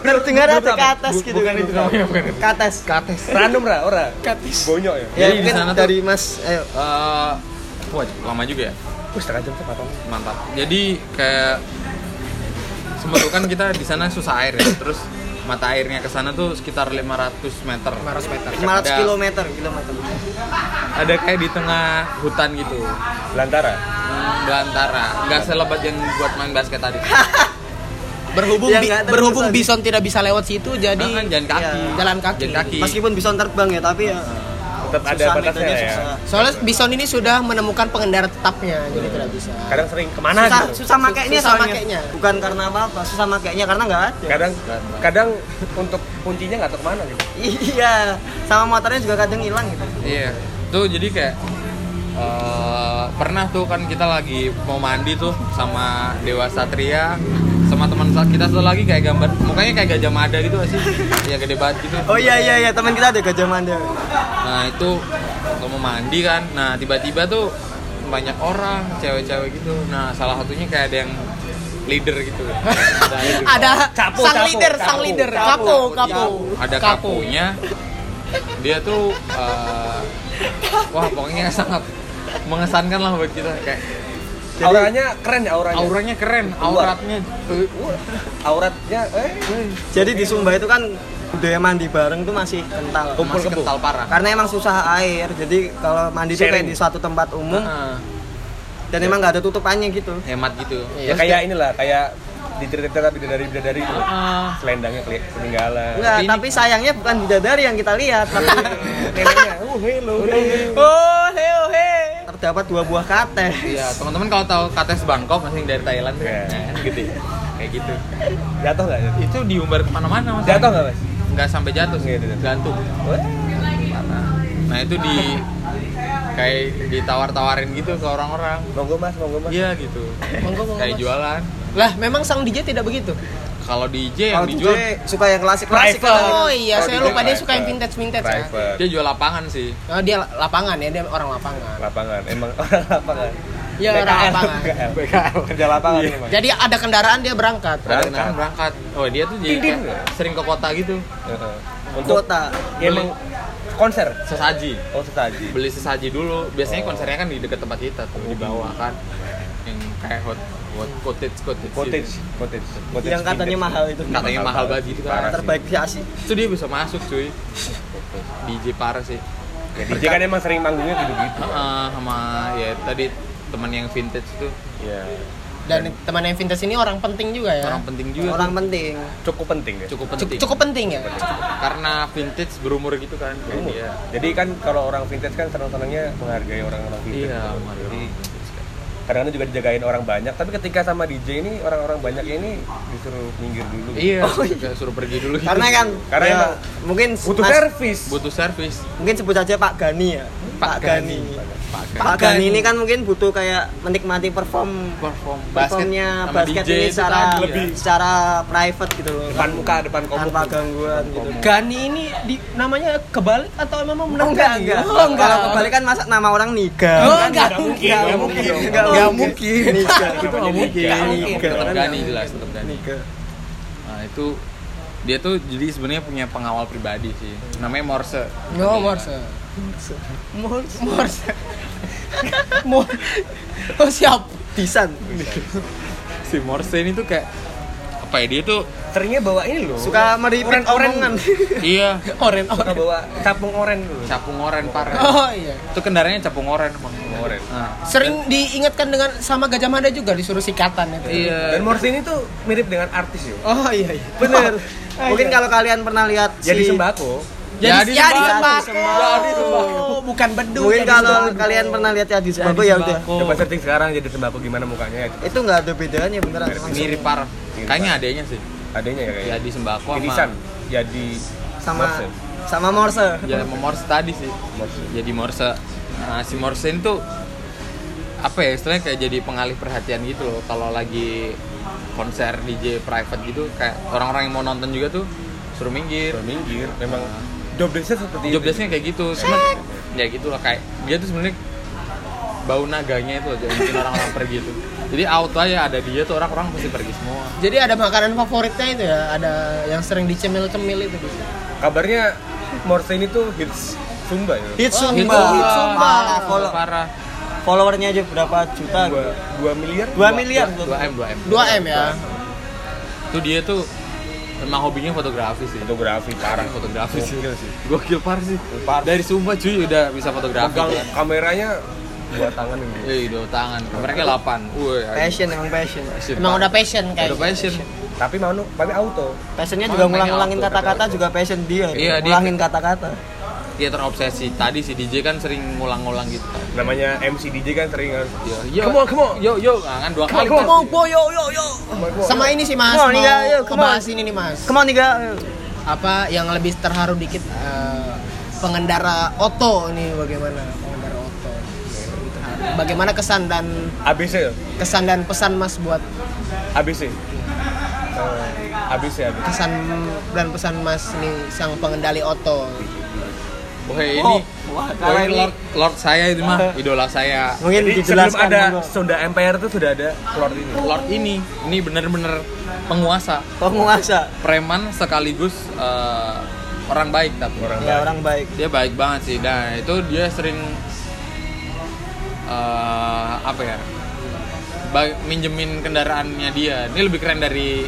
terdengar ada kates gitu Bukan kan itu namanya, bukan itu. kates kates. Random ra, ora. Katis. Bonyok ya. ya mungkin dari mas ayo Eh, wah lama juga ya. Wih, setengah jam tuh potong. Mantap. Jadi kayak sempat kan kita di sana susah air ya. Terus mata airnya ke sana tuh sekitar 500 meter. 500 meter. 500 Ada- kilometer kilometer Ada kayak di tengah hutan gitu. Belantara. Hmm, belantara. Nggak selebat yang buat main basket tadi. Berhubung Ya, bi- berhubung bison tidak bisa lewat situ jadi Nah, kan jalan kaki. Iya. jalan kaki. Jalan kaki. meskipun bisa terbang ya tapi ya Tetap ada batasnya ya. susah. Soalnya bison ini sudah menemukan pengendara tetapnya, jadi tidak bisa. Kadang sering ke mana susah, gitu. susah makainya Susah soalnya makainya. bukan karena apa apa susah makainya karena nggak ada Kadang kadang untuk kuncinya nggak tahu ke mana gitu. iya sama motornya juga kadang hilang gitu Iya. Tuh jadi kayak eh, pernah tuh kan kita lagi mau mandi tuh sama Dewa Satria sama teman kita satu lagi kayak gambar mukanya kayak gajah mada gitu gak sih? Ya gede banget gitu. Oh iya iya iya teman kita ada gajah manda nah itu waktu mau mandi kan nah tiba-tiba tuh banyak orang cewek-cewek gitu. Nah salah satunya kayak ada yang leader gitu. Ada Capo, sang capo, leader, capo, sang leader, capo, kapo, kapo. ada kapunya dia tuh eh, wah pokoknya sangat mengesankan lah buat kita. Kayak auranya keren ya auranya. auranya keren auratnya tuh Auratnya eh jadi di Sumba itu kan budaya mandi bareng tuh masih kental Kumpul masih kental parah karena emang susah air jadi kalau mandi tuh kayak Sharing. di suatu tempat umum Heeh, dan emang nggak ada tutupannya gitu hemat gitu ya kayak inilah kayak di cerita bidadari bidadari itu. Heeh. Selendangnya ketinggalan. Enggak, Ini- tapi sayangnya bukan bidadari yang kita lihat tapi Neneknya, oh hello. oh terdapat dua buah kate Iya, teman-teman kalau tahu kates Bangkok masih dari Thailand tuh, Iya. nah, gitu ya. Kayak gitu. Jatuh nggak? Itu diumbar ke mana-mana mas. Jatuh nggak mas? Nggak sampai jatuh sih, jatuh. gantung. Nah itu di kayak ditawar-tawarin gitu ke orang-orang. Monggo mas, monggo mas. Iya gitu. Monggo, monggo, Kayak Mas. jualan. Lah, memang sang DJ tidak begitu. Kalau DJ yang kalau dijual DJ suka yang klasik klasik Private. Oh iya, Kalau saya DJ lupa dia suka yang private. vintage-vintage ya. Private. dia jual lapangan sih. Oh, dia lapangan ya, dia orang lapangan. Lapangan, emang orang lapangan. Iya, orang BKL, lapangan. BKL. Kerja lapangan Iya. emang. Jadi ada kendaraan dia berangkat. Berangkat. Berangkat. berangkat. Oh dia tuh jadi kayak sering ke kota gitu. Heeh. Untuk kota ya, emang konser. Sesaji. Oh sesaji. beli sesaji dulu biasanya Oh. konsernya kan di dekat tempat kita tuh di bawah kan yang kayak hot cottage cottage Cottage, gitu. cottage, cottage. yang katanya mahal itu katanya mahal banget gitu kan sih. terbaik di Asia itu dia bisa masuk cuy DJ parah sih Ya, DJ kan emang sering manggungnya gitu-gitu. Heeh, sama ya tadi teman yang vintage tuh Iya. Dan teman yang vintage ini orang penting juga ya. orang penting juga orang tuh. penting Cukup penting ya. cukup Cuk- penting cukup penting ya. karena vintage berumur gitu kan jadi dia Jadi kan kalau orang vintage kan senang-senangnya menghargai orang-orang vintage. iya gitu. menghargai Jadi orang. Kadang-kadang juga dijagain orang banyak, tapi ketika sama DJ ini orang-orang banyak ini disuruh minggir dulu. iya kayak suruh pergi dulu gitu. karena kan Karena ya, emang mungkin butuh Mas- servis. butuh servis mungkin sebut saja Pak Gani ya Pak, Gani. Pak Pak Gani ini kan mungkin butuh kayak menikmati perform perform basket performnya basket DJ ini secara ya. lebih secara private gitu loh Depan muka, depan komuk. tanpa gangguan gitu Gani ini di, namanya kebalik atau memang benar Oh, enggak, enggak. Oh, enggak. Kalau kebalik kan masa nama orang Niga. Oh, Kan enggak Nggak mungkin. mungkin, Enggak mungkin. Enggak Enggak mungkin. Niga. Itu nggak mungkin. Nggak Gani, mungkin. tetap Gani jelas tetap Gani Niga. nah itu dia tuh jadi sebenarnya punya pengawal pribadi sih namanya Morse No, Morse. Morse. Morse. Morse. Oh, siap. Disan. si Morse ini tuh kayak apa ya dia tuh Seringnya bawa ini loh. Suka meripit Oren-oren. omongan. iya Oren, Suka oren. bawa capung oren dulu. capung oren parah Oh iya. itu kendaraannya capung oren emang Oren. nah, Sering diingatkan dengan sama Gajah Mada juga disuruh sikatan itu. iya Dan Morse ini tuh mirip dengan artis yo. Oh iya iya. Bener. Mungkin kalau kalian pernah lihat Jadi si- sembako. Jadi Jadi ya di sembako. sembako. Jadi sembako. Bukan beduk. Mungkin kalau sembako. kalian pernah lihat ya di Jadi sembako ya udah. Coba setting sekarang jadi sembako gimana mukanya ya. Itu nggak ada bedanya beneran. mirip parah kayaknya adanya sih Adanya ya kayak. jadi sembako Irisan. sama Jadi sama Morse. sama Morse. ya sama Morse tadi sih Morse. jadi Morse nah si Morse ini tuh apa ya istilahnya kayak jadi pengalih perhatian gitu loh kalau lagi konser DJ private gitu kayak orang-orang yang mau nonton juga tuh suruh minggir Suruh minggir. Memang job desk seperti job itu. desknya kayak gitu cuman ya gitu lah kayak dia tuh sebenarnya bau naganya itu aja bikin orang-orang pergi tuh jadi auto aja ada dia tuh orang-orang pasti pergi semua Jadi ada makanan favoritnya itu ya, ada yang sering dicemil-cemil itu. Kabarnya Morse ini tuh hits Sumba ya. Hit Oh, Sumba. Hit Sumba. Parah, follow- parah followernya aja berapa juta? Dua, dua miliar. 2 miliar. 2 m 2 m 2 M ya. tuh dia tuh memang hobinya fotografi sih Fotografi parah. fotografi sih Gokil sih. gokil parah sih Parah. dari Sumba cuy udah bisa fotografi Pegang kan. kameranya dua tangan ini. Eh, dua tangan. Kameranya 8. Woi, Passion emang passion. Emang udah passion kayak udah passion. Tapi mau tapi auto. Passionnya juga ngulang-ngulangin kata-kata juga passion dia. Iya, dia- ngulangin kata-kata. Dia terobsesi. Tadi si DJ kan sering ngulang-ngulang gitu. Namanya MC DJ kan sering kan. Yo, yo, Come on, come on. Yo, yo, nah, kan dua kali. come on. Mau boyo yo yo. Sama ini sih Mas, Come on, mau Niga, yuk, come on. ngebahas ini nih Mas. Come on Niga. Apa yang lebih terharu dikit eh, pengendara oto ini bagaimana pengendara oto? Bagaimana kesan dan ABC kesan dan pesan Mas buat ABC. Oh, ABC ABC. kesan dan pesan Mas nih sang pengendali oto. Wah, ini wah, Wah, kalau ini ini- Lord, Lord saya itu mah, idola saya. Mungkin Jadi sebelum ada. Sonda Empire tuh sudah ada Lord ini. Lord ini, ini bener-bener penguasa, penguasa. preman sekaligus eh, orang baik tapi. Orang Ya baik. orang baik. dia baik banget sih nah itu dia sering eh, apa ya ba- minjemin kendaraannya dia ini lebih keren dari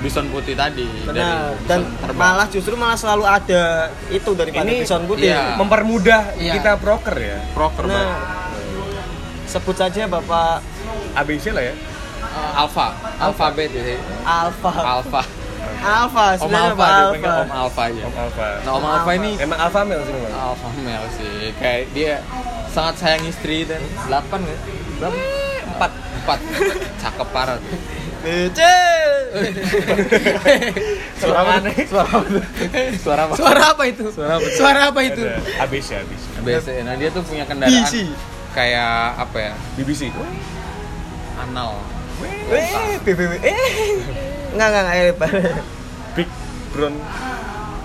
Bison Putih tadi Benar. dari Dan terbang. malah justru malah selalu ada itu daripada Ini- Bison Putih. iya. Mempermudah Iya. kita broker ya. proker Nah, banget. sebut saja Bapak ABC lah ya. Eh, Alpha alfabet ya Alfa. Alpha Alfa, Om sebenarnya Alfa. Om Alpha aja Om Alpha. nah Om Alpha ini Emang Alpha male sih memang. Alpha male sih kayak dia sangat sayang istri dan delapan ya berapa empat empat cakep parah tuh. Bece. Suara mana? suara apa suara apa Suara apa itu? Suara apa? Suara apa itu? Ada ABC ABC. BC. Nah dia tuh punya kendaraan BC. kayak apa ya? BBC. Anal. Eh, BBW. Eh. Enggak, enggak, enggak. eh. Big Brown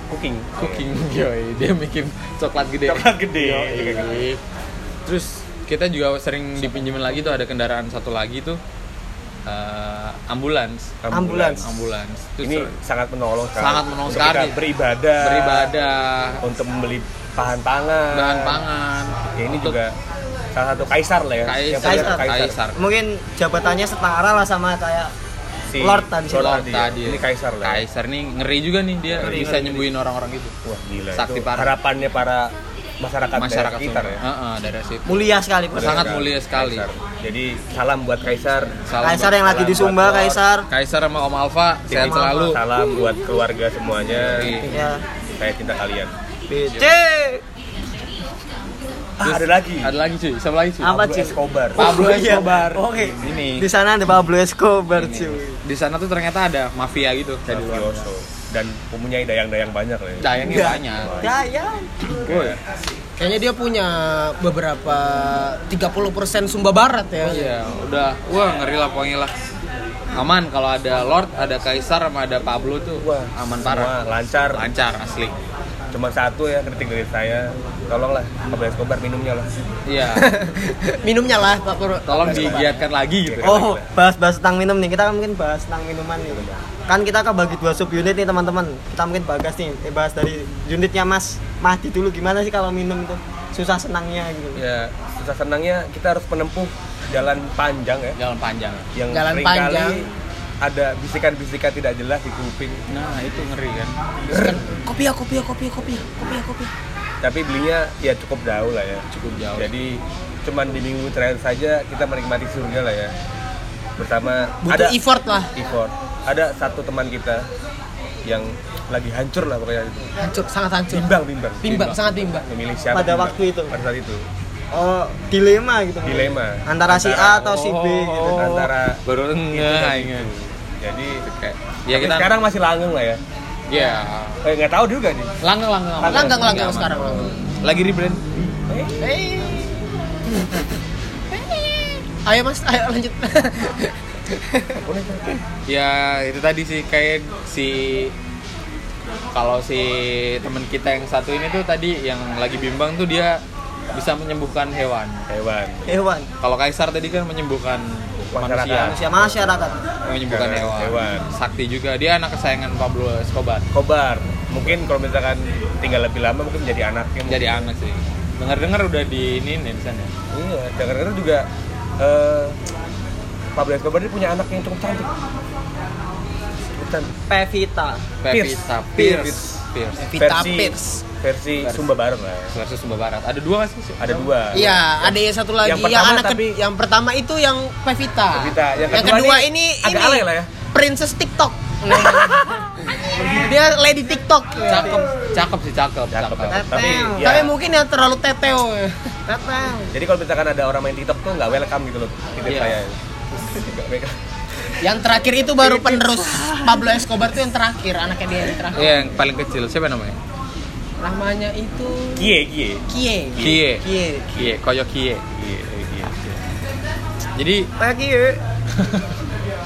Cooking. Cooking yoi. Dia bikin coklat gede. Coklat gede. Yoi. Terus kita juga sering dipinjemin lagi tuh ada kendaraan satu lagi tuh eh, ambulans. Ambulans. Ambulans. Terus Ini sangat menolong sekali. Sangat menolong Untuk sekali. kita beribadah. beribadah, Untuk membeli bahan pangan. bahan pangan. Ya, ini Untuk juga salah satu kaisar lah ya. Kaisar. Punya Kaisar. Kaisar. Mungkin jabatannya setara lah sama kayak Si Lord tadi. Lord Lord tadi, tadi ya. Ini Kaisar lah. ya. Kaisar nih ngeri juga nih dia bisa nyembuhin orang-orang gitu Wah gila. Sakti itu parah. harapannya para masyarakat, masyarakat sekitar ya. semua. Heeh, daerah situ Mulia sekali Bos. Sangat mulia sekali. Kaisar. Jadi salam buat Kaisar. Salam Kaisar buat- yang lagi di Sumba. Kaisar. Kaisar sama Om Alfa sehat selalu Salam buat keluarga semuanya. Iya. Ya. Saya cinta kalian. BC. Ah, ada lagi. ada lagi cuy siapa lagi cuy Apa, Pablo cuy? Escobar. Pablo Oh, iya. Escobar Oke. ini Di sana ada Pablo Escobar, cuy. di sana tuh ternyata ada mafia gitu kayak di luar Mafioso. Dan mempunyai dayang-dayang banyak lah ya. dayangnya Enggak. banyak Ya, ya. Kayaknya dia punya beberapa 30% Sumba Barat ya. iya udah wah ngeri lah pokoknya lah aman kalau ada Lord ada Kaisar sama ada Pablo tuh Wah, aman parah lancar. lancar asli Cuma satu ya kritik dari saya. Tolonglah Pablo Escobar minumnya lah. iya Minumnya lah Pak Pur. tolong digiatkan lagi gitu Oh, bahas-bahas tentang minum nih. Kita mungkin bahas tentang minuman nih. Kan kita kebagi dua sub unit nih teman-teman. Kita mungkin bahas nih, eh, bahas dari unitnya Mas Mahdi dulu gimana sih kalau minum tuh susah senangnya gitu. Ya, susah senangnya kita harus menempuh jalan panjang ya. jalan panjang Yang Jalan panjang. ada bisikan-bisikan tidak jelas di kuping. nah itu ngeri kan Kopi ya, kopi ya, kopi ya, kopi ya, kopi ya, kopi ya. Tapi belinya ya cukup jauh lah ya. cukup jauh Jadi cuman di minggu terakhir saja kita menikmati surga lah ya. Bersama Butuh ada effort lah. effort. Ada satu teman kita yang lagi hancur lah pokoknya itu. Hancur, sangat hancur. Bimbang, bimbang. Bimbang, sangat bimbang. Memilih siapa? Pada bimbang. waktu itu? Pada saat itu. Oh, dilema gitu. Dilema. Antara si A atau si B gitu. Oh. Antara baru enggak dan ingat itu. Jadi kayak ya ya kita sekarang masih langgeng lah ya. Ya Eh nggak tahu juga nih. langgeng aman. Langgang, langgang Aman. sekarang. lagi rebrand Hey. Ayo mas, ayo lanjut. ya itu tadi sih kayak si kalau si teman kita yang satu ini tuh tadi yang lagi bimbang tuh dia bisa menyembuhkan hewan Hewan. Hewan, kalau kaisar tadi kan menyembuhan Masyarakat. manusia manusia masyarakat. menyembuhkan Hewan. hewan. Sakti juga dia anak kesayangan Pablo Escobar Kobar. Mungkin kalau misalkan tinggal lebih lama mungkin menjadi anaknya. jadi anak sih dengar dengar udah di ini nih di sana Iya, dengar-dengar juga eh Pablo Escobar ini punya anak yang cukup cantik. Pevita. Pevita Pierce Pierce Vita versi, Pierce. versi Sumba Barat lah. ya. versus Sumba Barat ada dua nggak sih Ada dua. Iya, ada yang satu lagi Yang yang, pertama anak tapi- yang pertama itu yang Pevita. Pevita. Yang Yang, kedua ini agak ini alay lah ya. Princess TikTok. Dia lady TikTok. cakep cakep sih cakep Cakep, cakep cakep. Tapi ya. Tapi mungkin yang terlalu teteo. Teteo. Jadi kalau misalkan ada orang main TikTok tuh nggak welcome gitu loh. Itu Iya. saya. Yang terakhir itu baru penerus Pablo Escobar itu yang terakhir, anaknya dia yang terakhir. Iya, yang paling kecil siapa namanya Namanya itu Kie, kie. Kie. Kie Kie. Kie koyo Kie Kie, kie. jadi ya.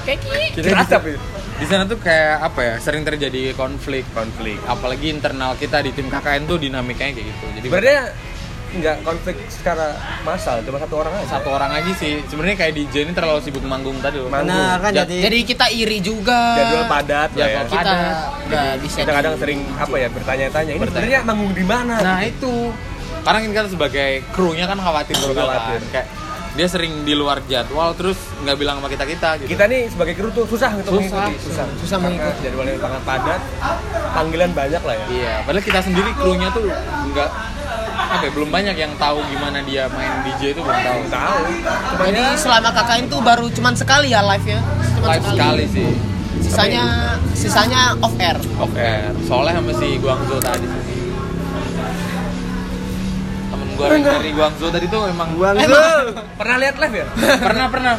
Kayak Kie. Kerasap itu. di sana tuh kayak apa ya sering terjadi konflik Konflik. apalagi internal kita di tim KKN tuh dinamikanya kayak gitu jadi Sebenarnya nggak konflik secara massal, cuma satu orang aja. satu orang aja sih sebenarnya kayak DJ ini terlalu sibuk manggung tadi loh. Benar kan Ja- jadi Jadi kita iri juga. Jadwal padat lah ya. Jadwal Kita nggak bisa. Kita kadang di- sering apa ya bertanya-tanya ini sebenarnya manggung di mana? nah itu karena kan kita sebagai krunya kan khawatir juga Khawatir. kan kayak dia sering di luar jadwal terus nggak bilang sama kita kita gitu kita nih sebagai kru tuh susah untuk Susah, mengikuti susah susah mengikuti. jadwalnya sangat padat panggilan banyak lah ya Iya, padahal kita sendiri krunya tuh nggak apa ya, belum banyak yang tahu gimana dia main DJ itu belum tahu. Tahu Jadi ya, selama KKN tuh baru cuman sekali ya live ya. Cuman Live sekali sih. Sisanya sisanya off air. Off air. Soalnya sama si Guangzhou tadi. Temen gue dari Guangzhou tadi tuh emang buang Emang- pernah lihat live ya pernah pernah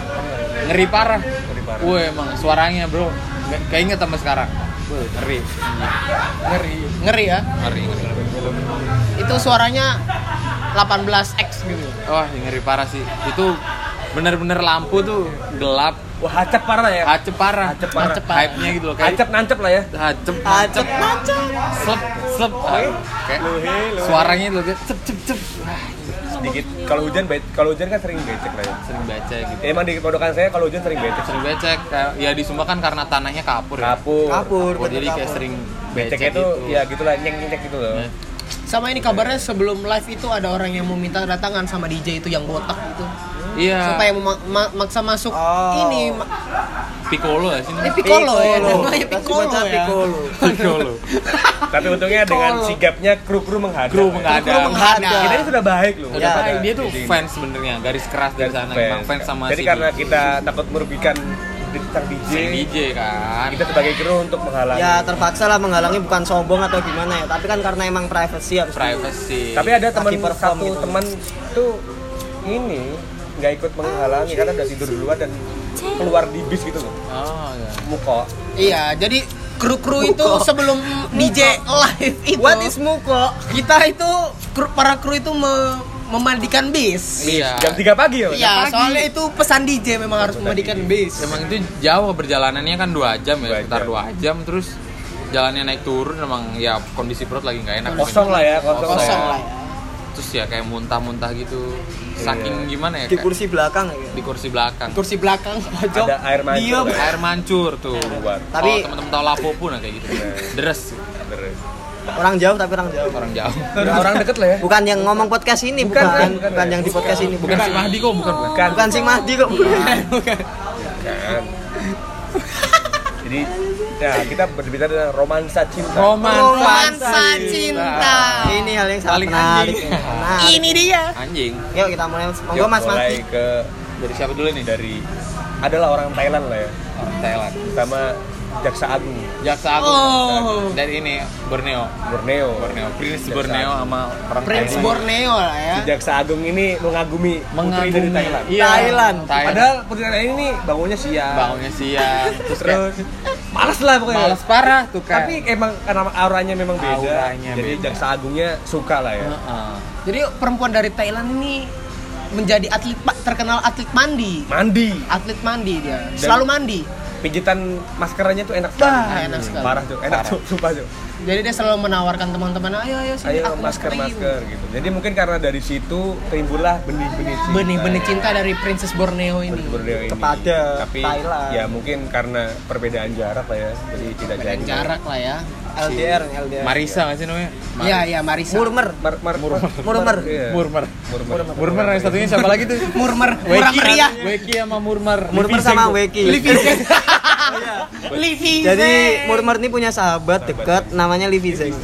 ngeri parah. Ngeri parah. Wah emang suaranya bro, Nggak- keinget sama sekarang. Ngeri. Ngeri. Ngeri ya. Ngeri, ngeri. Itu suaranya 18x gitu. Wah ngeri parah sih. Itu bener-bener lampu tuh gelap, wah hacep parah ya hacep parah. Hacep parah. Hacep parah. Hype-nya gitu loh kayak hacep nancep lah ya hacep Acep slep slep kayak suaranya itu kayak cep cep cep sedikit kalau hujan kalau hujan kan sering becek lah ya sering baca gitu Ya, emang di podokan saya kalau hujan sering becek sering becek kayak ya di Sumba kan karena tanahnya kapur ya kapur Kapur, Oh, jadi kayak kapur. sering beceknya becek tuh gitu. ya gitulah nyeng nyeng gitu loh. Sama ini kabarnya sebelum live itu ada orang yang mau minta datangan sama DJ itu yang botak gitu. Iya. supaya mema- ma- maksa masuk Oh. ini ma- Piccolo ya sih. ini piccolo, ya Piccolo. namanya Kasih piccolo ya Piccolo. Piccolo. Tapi untungnya dengan sigapnya kru-kru menghadap. Kru menghadap. Kru menghadap. Kita ini sudah baik loh. Udah Ya. baik, dia tuh fans sebenarnya, garis keras dari sana. Emang fans sama Jadi si karena DJ. kita takut merugikan sang DJ, DJ kan. kita sebagai kru untuk menghalangi. Ya terpaksa lah menghalangi bukan sombong atau gimana ya, tapi kan karena emang privacy harus privacy. Tapi ada teman satu gitu. teman tuh ini nggak ikut menghalangi karena udah tidur duluan dan keluar di bis gitu loh. Oh, ya. Muko. iya jadi kru-kru itu sebelum DJ live itu What is muko? kita itu kru, para kru itu me- memandikan bis Iya. Jam 3 pagi ya? Iya, soalnya itu pesan DJ memang harus memandikan bis. Emang itu jauh perjalanannya kan dua jam ya, sekitar jam. dua jam terus jalannya naik turun emang ya kondisi perut lagi nggak enak. Kosong lah ya, kosong, Kosong lah. lah ya. Terus ya kayak muntah-muntah gitu. Saking gimana ya? Di kursi belakang ya. di kursi belakang. Kursi belakang pojok. Ada air mancur. Diem. ya? Air mancur tuh. Keluar. Tapi Tapi- teman-teman tahu lapo pun kayak gitu. Deres Terus. Orang jauh tapi orang jauh. orang jauh. Orang deket lah ya. Bukan yang ngomong podcast ini, Bukan, bukan. bukan, Bukan, bukan. yang di podcast ini, Bukan bukan. si Mahdi kok, bukan bukan. Bukan. Bukan si Mahdi kok. Bukan. Kan. Jadi ya kita berbicara tentang romansa cinta. Romansa cinta. Ini hal yang sangat Paling menarik. anjing. Menarik. Ini dia. Anjing. Yuk kita mulai. Monggo Yuk, Mas mulai Mahdi. ke Dari siapa dulu nih? dari adalah orang Thailand lah ya, Orang Thailand. sama Jaksa Agung Jaksa Agung. Oh. Dari ini Borneo. Borneo. Borneo. Prince Jaksa Borneo Agung. sama orang Prince Thailand. Borneo lah ya. Si Jaksa Agung ini mengagumi putri dari Thailand. Iya. Thailand. Thailand. Padahal putri Thailand ini bangunnya siang. bangunnya siang terus, Terus males lah pokoknya. males parah tuh kayak Tapi emang karena auranya memang beda. Auranya jadi beda. Jaksa Agungnya suka lah ya. Heeh. Jadi perempuan dari Thailand ini menjadi atlet terkenal atlet mandi. Mandi. Atlet mandi dia. Selalu mandi. Pijitan maskernya tuh enak sekali. Bah, enak sekali. Parah tuh, enak tuh, sumpah tuh. Jadi dia selalu menawarkan teman-teman, ayo ayo sini Ayo aku masker maskerin." masker gitu. Jadi mungkin karena dari situ timbullah benih-benih cinta. Benih-benih cinta dari Princess Borneo ini. Borneo ini. Kepada Tapi Thailand. ya mungkin karena perbedaan jarak lah ya. Jadi tidak jadi. jarak lah ya. LDR, LDR. Marisa nggak sih namanya Mar- Iya, iya Marisa. Murmer. Mar, mar, murmer. Murmer. Iya. Murmer Murmer. Murmer yang satunya siapa lagi tuh Murmer, murah meriah. Weki sama Murmer Murmer sama Weki. Livi Zeng. Livi Jadi. Murmer ini punya sahabat dekat namanya Livi Zeng.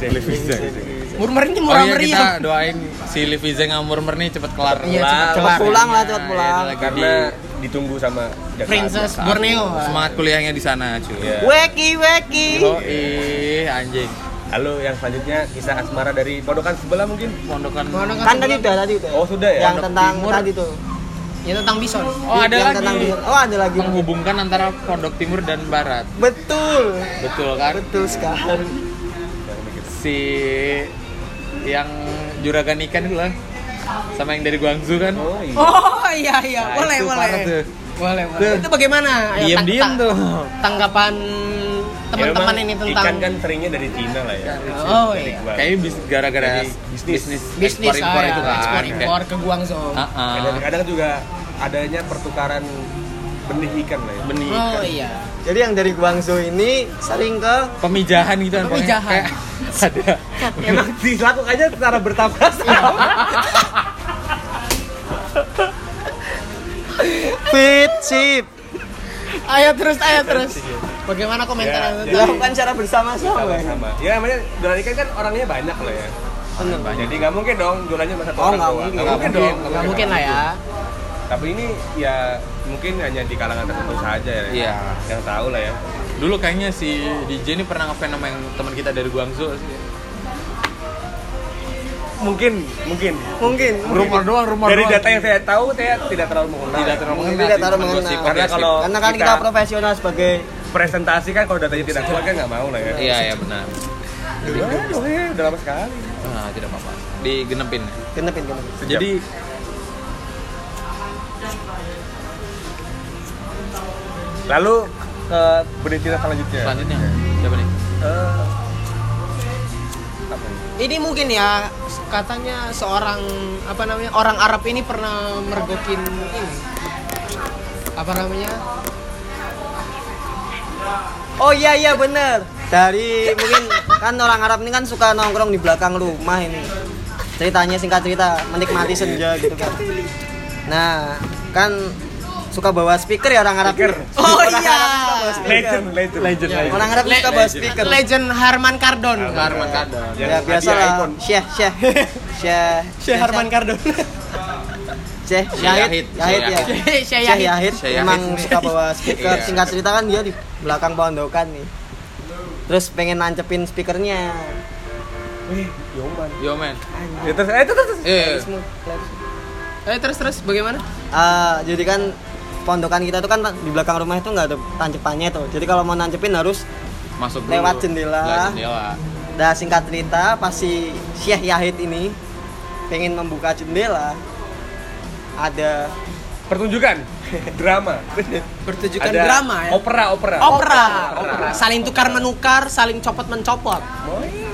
Murmer ini Oh murah iya kita meriah. doain si Livi Zeng sama Murmer nih cepet kelar Iya, cepet Cepat kelar. pulang lah, cepat Iya, pulang. dia lagi Karena di ditunggu sama Jaksa Princess. Borneo. semangat kuliahnya di sana cuy Iya. Weki, Weki. oh ih anjing Lalu yang selanjutnya kisah asmara dari pondokan sebelah mungkin. pondokan Pondokan Kan tadi udah, tadi udah. Oh, sudah ya? Yang Pondok tentang Timur. tadi tuh. Ya tentang bison. oh ada yang lagi tentang Oh, ada lagi. menghubungkan antara pondok timur dan barat Betul. betul kan Betul sekali. Si yang juragan ikan itu lah sama yang dari Guangzhou kan Oh iya. Oh iya iya, Nah, boleh itu boleh. tuh. Boleh boleh. Tuh. Itu bagaimana? Diem tang- tuh. Tanggapan teman-teman Ya, ini tentang ikan kan seringnya dari Cina lah ya. Oh Dari iya. Kayaknya bis gara-gara bisnis. bisnis bisnis ekspor impor ah, itu kan ekspor impor ke Guangzhou. Ah, ah. Kadang-kadang juga adanya pertukaran benih ikan lah ya. benih Oh ikan. iya. Jadi yang dari Guangzhou ini sering ke pemijahan gitu kan. Pemijahan. Kayak ada Emang dilakukannya secara bertahap fit sip. Ayo terus, ayo terus. Bagaimana komentar Ya, Anda? Dilakukan secara bersama-sama. sama-sama. Ya namanya jualan ikan kan orangnya banyak lah ya. Jadi nggak mungkin dong jualannya masa satu Oh, orang nggak doang. mungkin. Nggak mungkin dong. Nggak mungkin lah ya. Tapi ini ya mungkin hanya di kalangan tertentu saja ya. Iya. Yang tahu lah ya. dulu kayaknya si DJ ini pernah ngefans sama yang teman kita dari Guangzhou sih. Mungkin, mungkin. Mungkin. rumor doang rumor Dari doang. data yang saya tahu saya tidak terlalu mengenal. tidak terlalu mengenal tidak sih, terlalu mengenal. Karena kalau Karena kan kita kita- profesional sebagai presentasi kan kalau datanya tidak kuat kan nggak mau lah ya. iya iya benar dong ya? Udah lama sekali. ah tidak apa-apa digenepin genepin genepin. jadi Lalu ke berita selanjutnya. selanjutnya? Siapa nih? Eh, apa nih? Ini mungkin ya katanya seorang apa namanya orang Arab ini pernah mergokin ini. Apa namanya? Oh iya iya bener. Dari mungkin kan orang Arab ini kan suka nongkrong di belakang rumah ini. Ceritanya singkat cerita menikmati senja gitu kan. Nah kan suka bawa speaker ya orang Arab Speaker. Oh Orang iya. Arab suka bawa speaker. legend legend Legend, legend. orang Arab suka bawa speaker Legend Harman Kardon. Harman Kardon. Yang ya biasa lah. Syekh Syekh Syekh Syekh Harman Kardon. Syekh Yahid. Yahid Yahid ya Syekh Syekh Yahid. Yahid Syekh Yahid. emang suka bawa speaker Iya. singkat cerita kan dia di belakang pondokan nih terus pengen nancepin speakernya Wih, Yoman. Yo men. Ya, terus, eh, terus, terus. Eh, Eh terus terus bagaimana? Ah, jadi kan pondokan kita tuh kan di belakang rumah itu nggak ada tancepannya tuh jadi kalau mau nancepin harus masuk dulu. Lewat jendela. Lewat jendela. Dah singkat cerita pas si Syekh Yahid ini pengen membuka jendela ada Pertunjukan drama. Pertunjukan Ada drama ya. Opera, opera. Opera, opera. Saling tukar menukar, saling copot mencopot.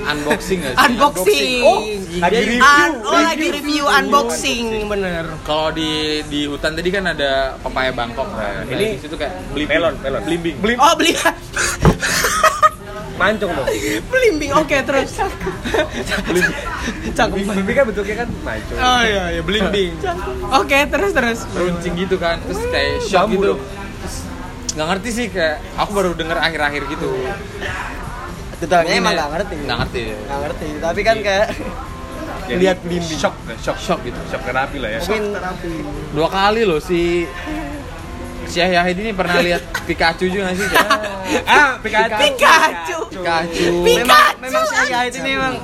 Unboxing gak sih? Unboxing. Oh, lagi Jadi, review. un- oh, lagi review unboxing, bener. Kalau di di hutan tadi kan ada pepaya Bangkok. Nah, Nah, ini ini itu kayak belimbing. Melon, melon. Belimbing. Blim, Oh beli mancung dong. belimbing, oke terus. Cakep banget. Blim kan bentuknya kan mancung. Oh iya iya belimbing. Oke terus terus. Runcing gitu kan. Terus kayak shock Bambu gitu. dong. Terus nggak ngerti sih kayak aku baru denger akhir-akhir gitu. detailnya emang nggak ngerti Nggak ngerti. nggak ngerti tapi kan kayak Jadi, lihat belimbing Shock, shock, Shock gitu. shock terapi lah ya. mungkin Dua kali loh si Syekh Yahid ini pernah lihat Pikachu juga nggak sih? Ah, Pikachu. Pikachu. Pikachu. memang memang Syekh Yahid ini memang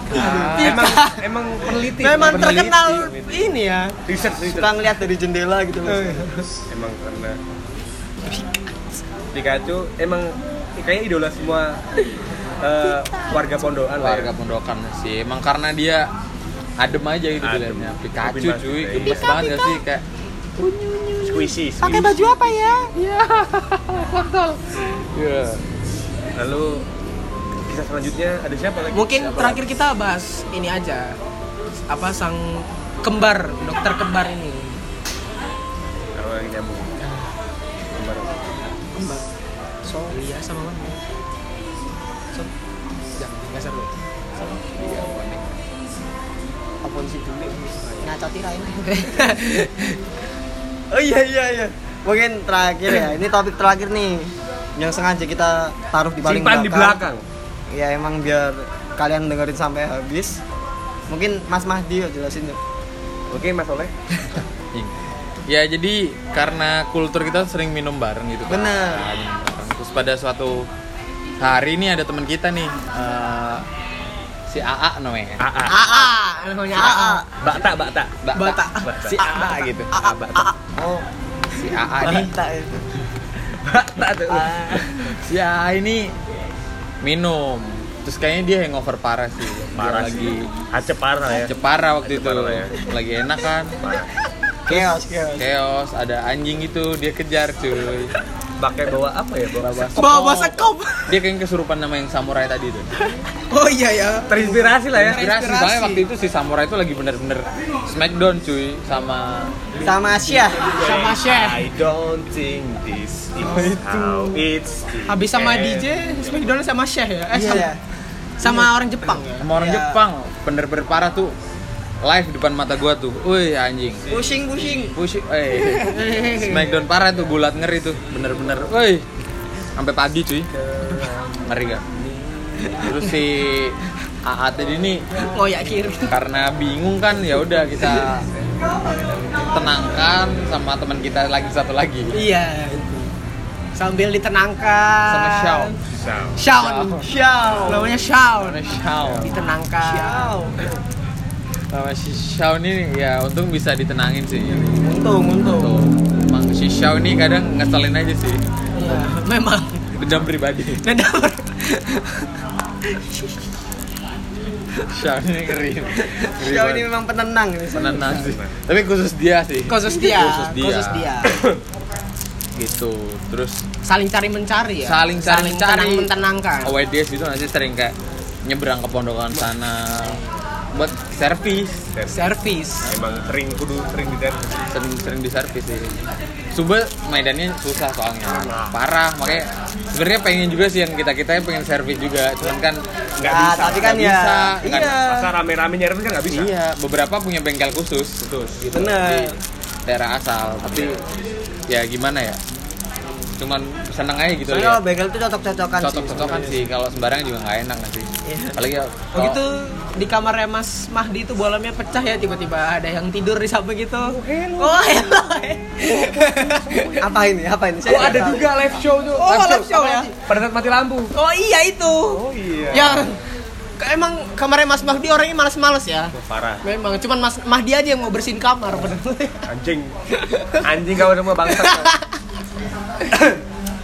Emang emang peneliti. Memang peneliti, terkenal peneliti. ini ya. Riset, riset. suka ngeliat dari jendela gitu loh Emang karena Pikachu emang kayaknya idola semua eh, warga pondokan lah ya. Warga pondokan sih. Emang karena dia adem aja gitu Adem. dilihatnya. Pikachu cuy, gemes banget gak sih kayak Squishy, Pakai baju apa ya? Iya. Lalu kisah selanjutnya ada siapa lagi? Mungkin terakhir kita bahas ini aja. Apa sang kembar, dokter kembar ini. Kalau yang nyambung. Kembar. Kembar. So, iya sama mana? So, jangan nggak seru. apa sih dulu ngacoti lain oh iya iya iya mungkin terakhir ya ini topik terakhir nih yang sengaja kita taruh di paling Simpan di belakang. ya emang biar kalian dengerin sampai habis mungkin Mas Mahdi jelasin ya Oke, Mas Oleh. Ya jadi karena kultur kita sering minum bareng gitu kan. Bener. Nah. Terus pada suatu hari ini ada teman kita nih eh, si AA namanya. AA. AA, namanya AA. Bakta, bakta. Bata. Bata. Si AA gitu. AA, bakta. oh Si AA nih, tak itu Bakta tuh. si AA ini minum. Terus kayaknya dia hangover parah sih. Dia Parah lagi sih. Acep parah ya. Cepara waktu Acep itu. parah ya. Lagi enak kan. chaos chaos Chaos, ada anjing itu dia kejar cuy. Pakai bawa apa ya? Bawa Bawa bawa sekop. Dia kayaknya kesurupan nama yang samurai tadi tuh. Oh iya ya. Terinspirasi lah ya. Inspirasi, Inspirasi. soalnya waktu itu si samurai itu lagi bener-bener smackdown cuy sama sama Syah Sama chef. I don't think this is how it's Habis sama DJ, Smackdown sama chef ya. Eh, sama, iya sama orang Jepang ya. sama orang Iya. Jepang bener-bener parah tuh live depan mata gua tuh. Wih anjing. Pushing pushing push eh. Smackdown parah tuh gulat ngeri tuh. Bener-bener. Wih. Sampai pagi cuy. Ngeri gak terus si AA tadi ini Oh ya kiri. karena bingung kan ya udah kita tenangkan sama teman kita lagi satu lagi. Iya. Sambil ditenangkan. sama Xiao Shaun. Xiao Namanya Shaun. sama Xiao Ditenangkan. Xiao sama si Xiao ini ya untung bisa ditenangin sih untung untung Tuh, emang si Xiao ini kadang ngeselin aja sih Iya, memang. dendam pribadi Nada Xiao ini ngeri Xiao ini memang penenang ini Penenang sih tapi khusus dia sih khusus dia. Khusus dia. Khusus dia. gitu terus Saling cari mencari ya. Saling cari mencari. tenang mentenangkan. OWDS itu nanti sering kayak nyebrang ke pondokan sana buat servis. Servis. Emang sering kudu sering di sering sering di servis sih. Sumba mainannya susah soalnya. Parah makanya sebenarnya pengen juga sih yang kita kita pengen servis juga. Cuman kan Nggak Nah, bisa. tapi kan ya bisa, iya. Masa rame-rame nyervis kan nggak bisa. iya beberapa punya bengkel khusus. Betul. gitu. Bener. Jadi, daerah asal. Tapi ya gimana ya? Cuman seneng aja gitu Soalnya ya. kalau bagel itu cocok-cocokan sih. cocok-cocokan sih. Kalau sembarang juga nggak enak sih? Iya. apalagi ya Oh gitu di kamarnya Mas Mahdi itu bolamnya pecah ya tiba-tiba ada yang tidur di samping gitu. Oh hello. Apa ini? Apa ini? Oh ada juga live show tuh. Oh, live show ya? Pada saat mati lampu. Oh iya itu. Oh iya. Yang emang kamarnya Mas Mahdi orangnya males-males ya. Oh, parah. Memang cuman Mas Mahdi aja yang mau bersihin kamar bener. Anjing. Anjing kau semua bangsa.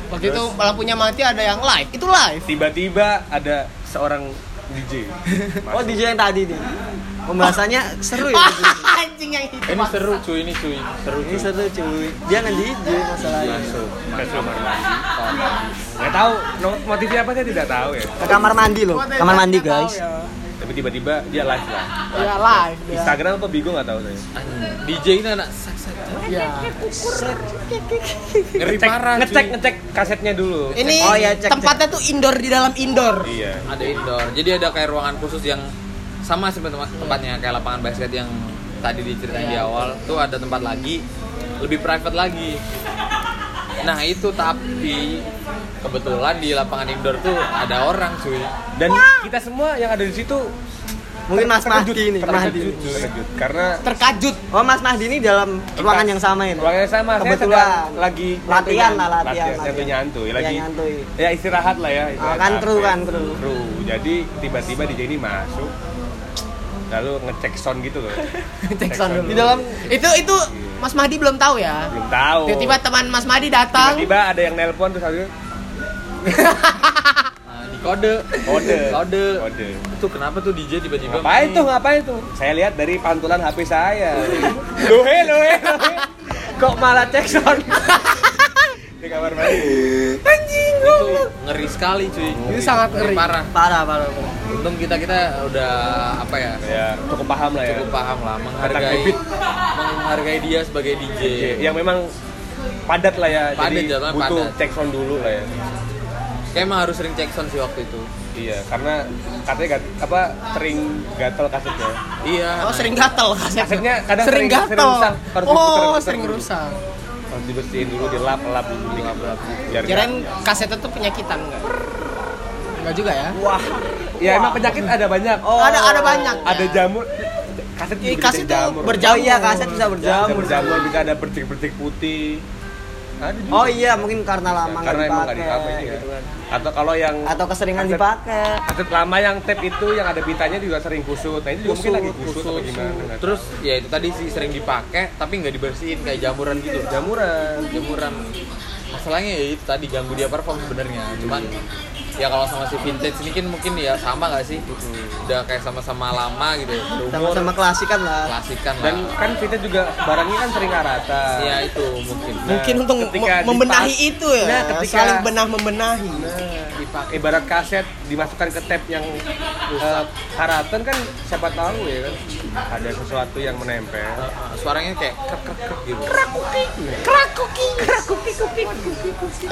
Waktu itu lampunya mati ada yang live. Itu live. Tiba-tiba ada seorang DJ. Oh DJ yang tadi nih. Pembahasannya seru ya. Anjing yang itu. ini seru cuy ini cuy seru Ini cuy seru cuy. Dia nge DJ masalahnya. masuk Ke kamar mandi. Nggak tahu motifnya apa saya tidak tahu ya. Ke kamar mandi loh. Kamar mandi guys. Tapi tiba-tiba dia live lah. Ya live. Ya. Instagram apa Bigo nggak tahu saya. DJ ini anak seks Ya. ngeri Ngecek, parah ngecek ngecek kasetnya dulu. Ini Oh, ya, cek, tempatnya tuh indoor di dalam indoor. Iya. ada indoor jadi ada kayak ruangan khusus yang sama sih tempat tempatnya kayak lapangan basket yang tadi diceritain di awal tuh ada tempat lagi lebih private lagi nah itu tapi kebetulan di lapangan indoor tuh ada orang cuy Dan kita semua yang ada di situ Mungkin Mas terkejut, Mahdi ini, Mahdi. terkejut, terkejut. Karena Terkajut. Oh Mas Mahdi ini dalam ruangan yang sama ini. ruangannya sama. Saya Kebetulan. sedang lagi Latihan lah, latihan, latihan, nyantui Iya, lagi. nyantui. Ya istirahat lah ya. Oh, istirahat kan kru kan kru. Kru. Jadi tiba-tiba DJ ini masuk lalu ngecek sound gitu loh. Cek sound dulu. Di dalam Itu itu Mas Mahdi belum tahu ya. Belum tahu. Tiba-tiba teman Mas Mahdi datang. Tiba-tiba ada yang nelpon terus nah, di kode kode. kode Kode. itu kenapa tuh DJ tiba-tiba Ngapain main? tuh? Ngapain tuh? Saya lihat dari pantulan HP saya. lohe, lohe, lohe. Kok malah cek sound? Di kamar mandi. itu ngeri sekali cuy Itu sangat ngeri. parah parah parah. parah. untung kita kita udah apa ya Ya, cukup paham lah ya. cukup paham lah menghargai menghargai dia sebagai DJ Yang memang padat lah ya. Padat, Jadi butuh padat. cek sound dulu lah ya. Kayak emang harus sering cek sound sih waktu itu Iya, karena katanya gat, apa sering gatel kasetnya. iya Oh sering gatel kasetnya. Kasetnya kadang sering sering- gatel. sering rusak, harus oh diputer-puter sering dulu. rusak. Harus dibersihin dulu, dilap, lap dulu, dilap, lap. Biar Kirain kasetnya tuh penyakitan enggak? Enggak juga ya? Wah, ya emang penyakit ada banyak. Oh. ada ada banyak. Ada jamur. Kaset kaset jamur. berjamur. Oh iya kaset bisa Bisa berjamur. berjamur, bisa ada bercik-bercik putih. Ada juga. Oh iya mungkin karena lama nggak karena emang dipakai dipakai gitu kan. Atau kalau yang Atau keseringan dipakai. Kaset lama yang tape itu yang ada pitanya juga sering kusut. Nah, ini juga mungkin lagi kusut, atau gimana. terus ya itu tadi sih sering dipakai tapi nggak dibersihin kayak jamuran gitu jamuran. jamuran masalahnya ya itu tadi ganggu dia perform sebenarnya cuman ya kalau sama si vintage ini kan mungkin ya sama nggak sih udah kayak sama-sama lama gitu ya Sama-sama klasikan lah. klasikan lah Dan kan kita juga barangnya kan sering rata. ya itu mungkin Nah, Mungkin untuk membenahi itu ya. Nah, ketika- Saling benah membenahi. Dipakai ibarat kaset dimasukkan ke tape yang uh, karatan kan siapa tahu ya kan? Ada sesuatu yang menempel. suaranya kayak krek krek krek gitu.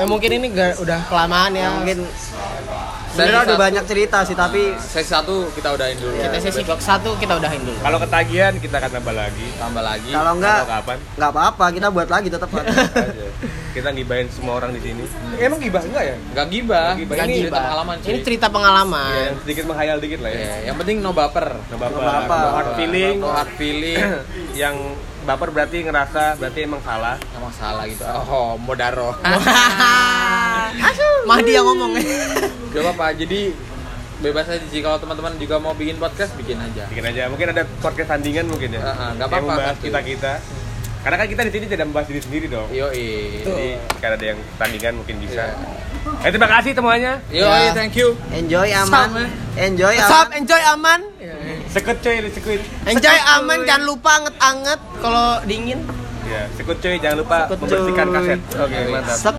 Eh, mungkin ini udah kelamaan ya. Mungkin. Sesi sebenarnya udah satu- banyak cerita sih tapi sesi satu kita udahin dulu Kita sesi box satu kita udahin dulu. Kalau ketagihan kita akan tambah lagi. tambah lagi kalau enggak kapan? nggak apa-apa kita buat lagi tetap ada. Aja. Kita ngibahin semua orang di sini. Emang gibah enggak ya? nggak gibah ini cerita pengalaman cuy Ini cerita pengalaman. Ya, yang sedikit menghayal dikit lah ya. Ya, yang penting no baper No baper, No baper. no hard feeling. no hard feeling yang baper berarti ngerasa berarti emang salah. emang salah gitu oh modaro Mahdi yang ngomong. gak apa-apa jadi bebas aja sih kalau teman-teman juga mau bikin podcast bikin aja Bikin aja. Mungkin ada podcast tandingan mungkin ya. Nggak Yang apa-apa, membahas pasti. kita kita. Karena kan kita di sini tidak membahas diri sendiri dong. yoi Jadi kalau ada yang tandingan mungkin bisa. Iya. Eh terima kasih semuanya. yoi Ya. thank you enjoy aman enjoy Stop, aman enjoy aman. Sekut coy, sekut. Enjoy aman, jangan lupa anget-anget kalau dingin. Ya, sekut coy, jangan lupa Sekut, membersihkan kaset. Oke, mantap.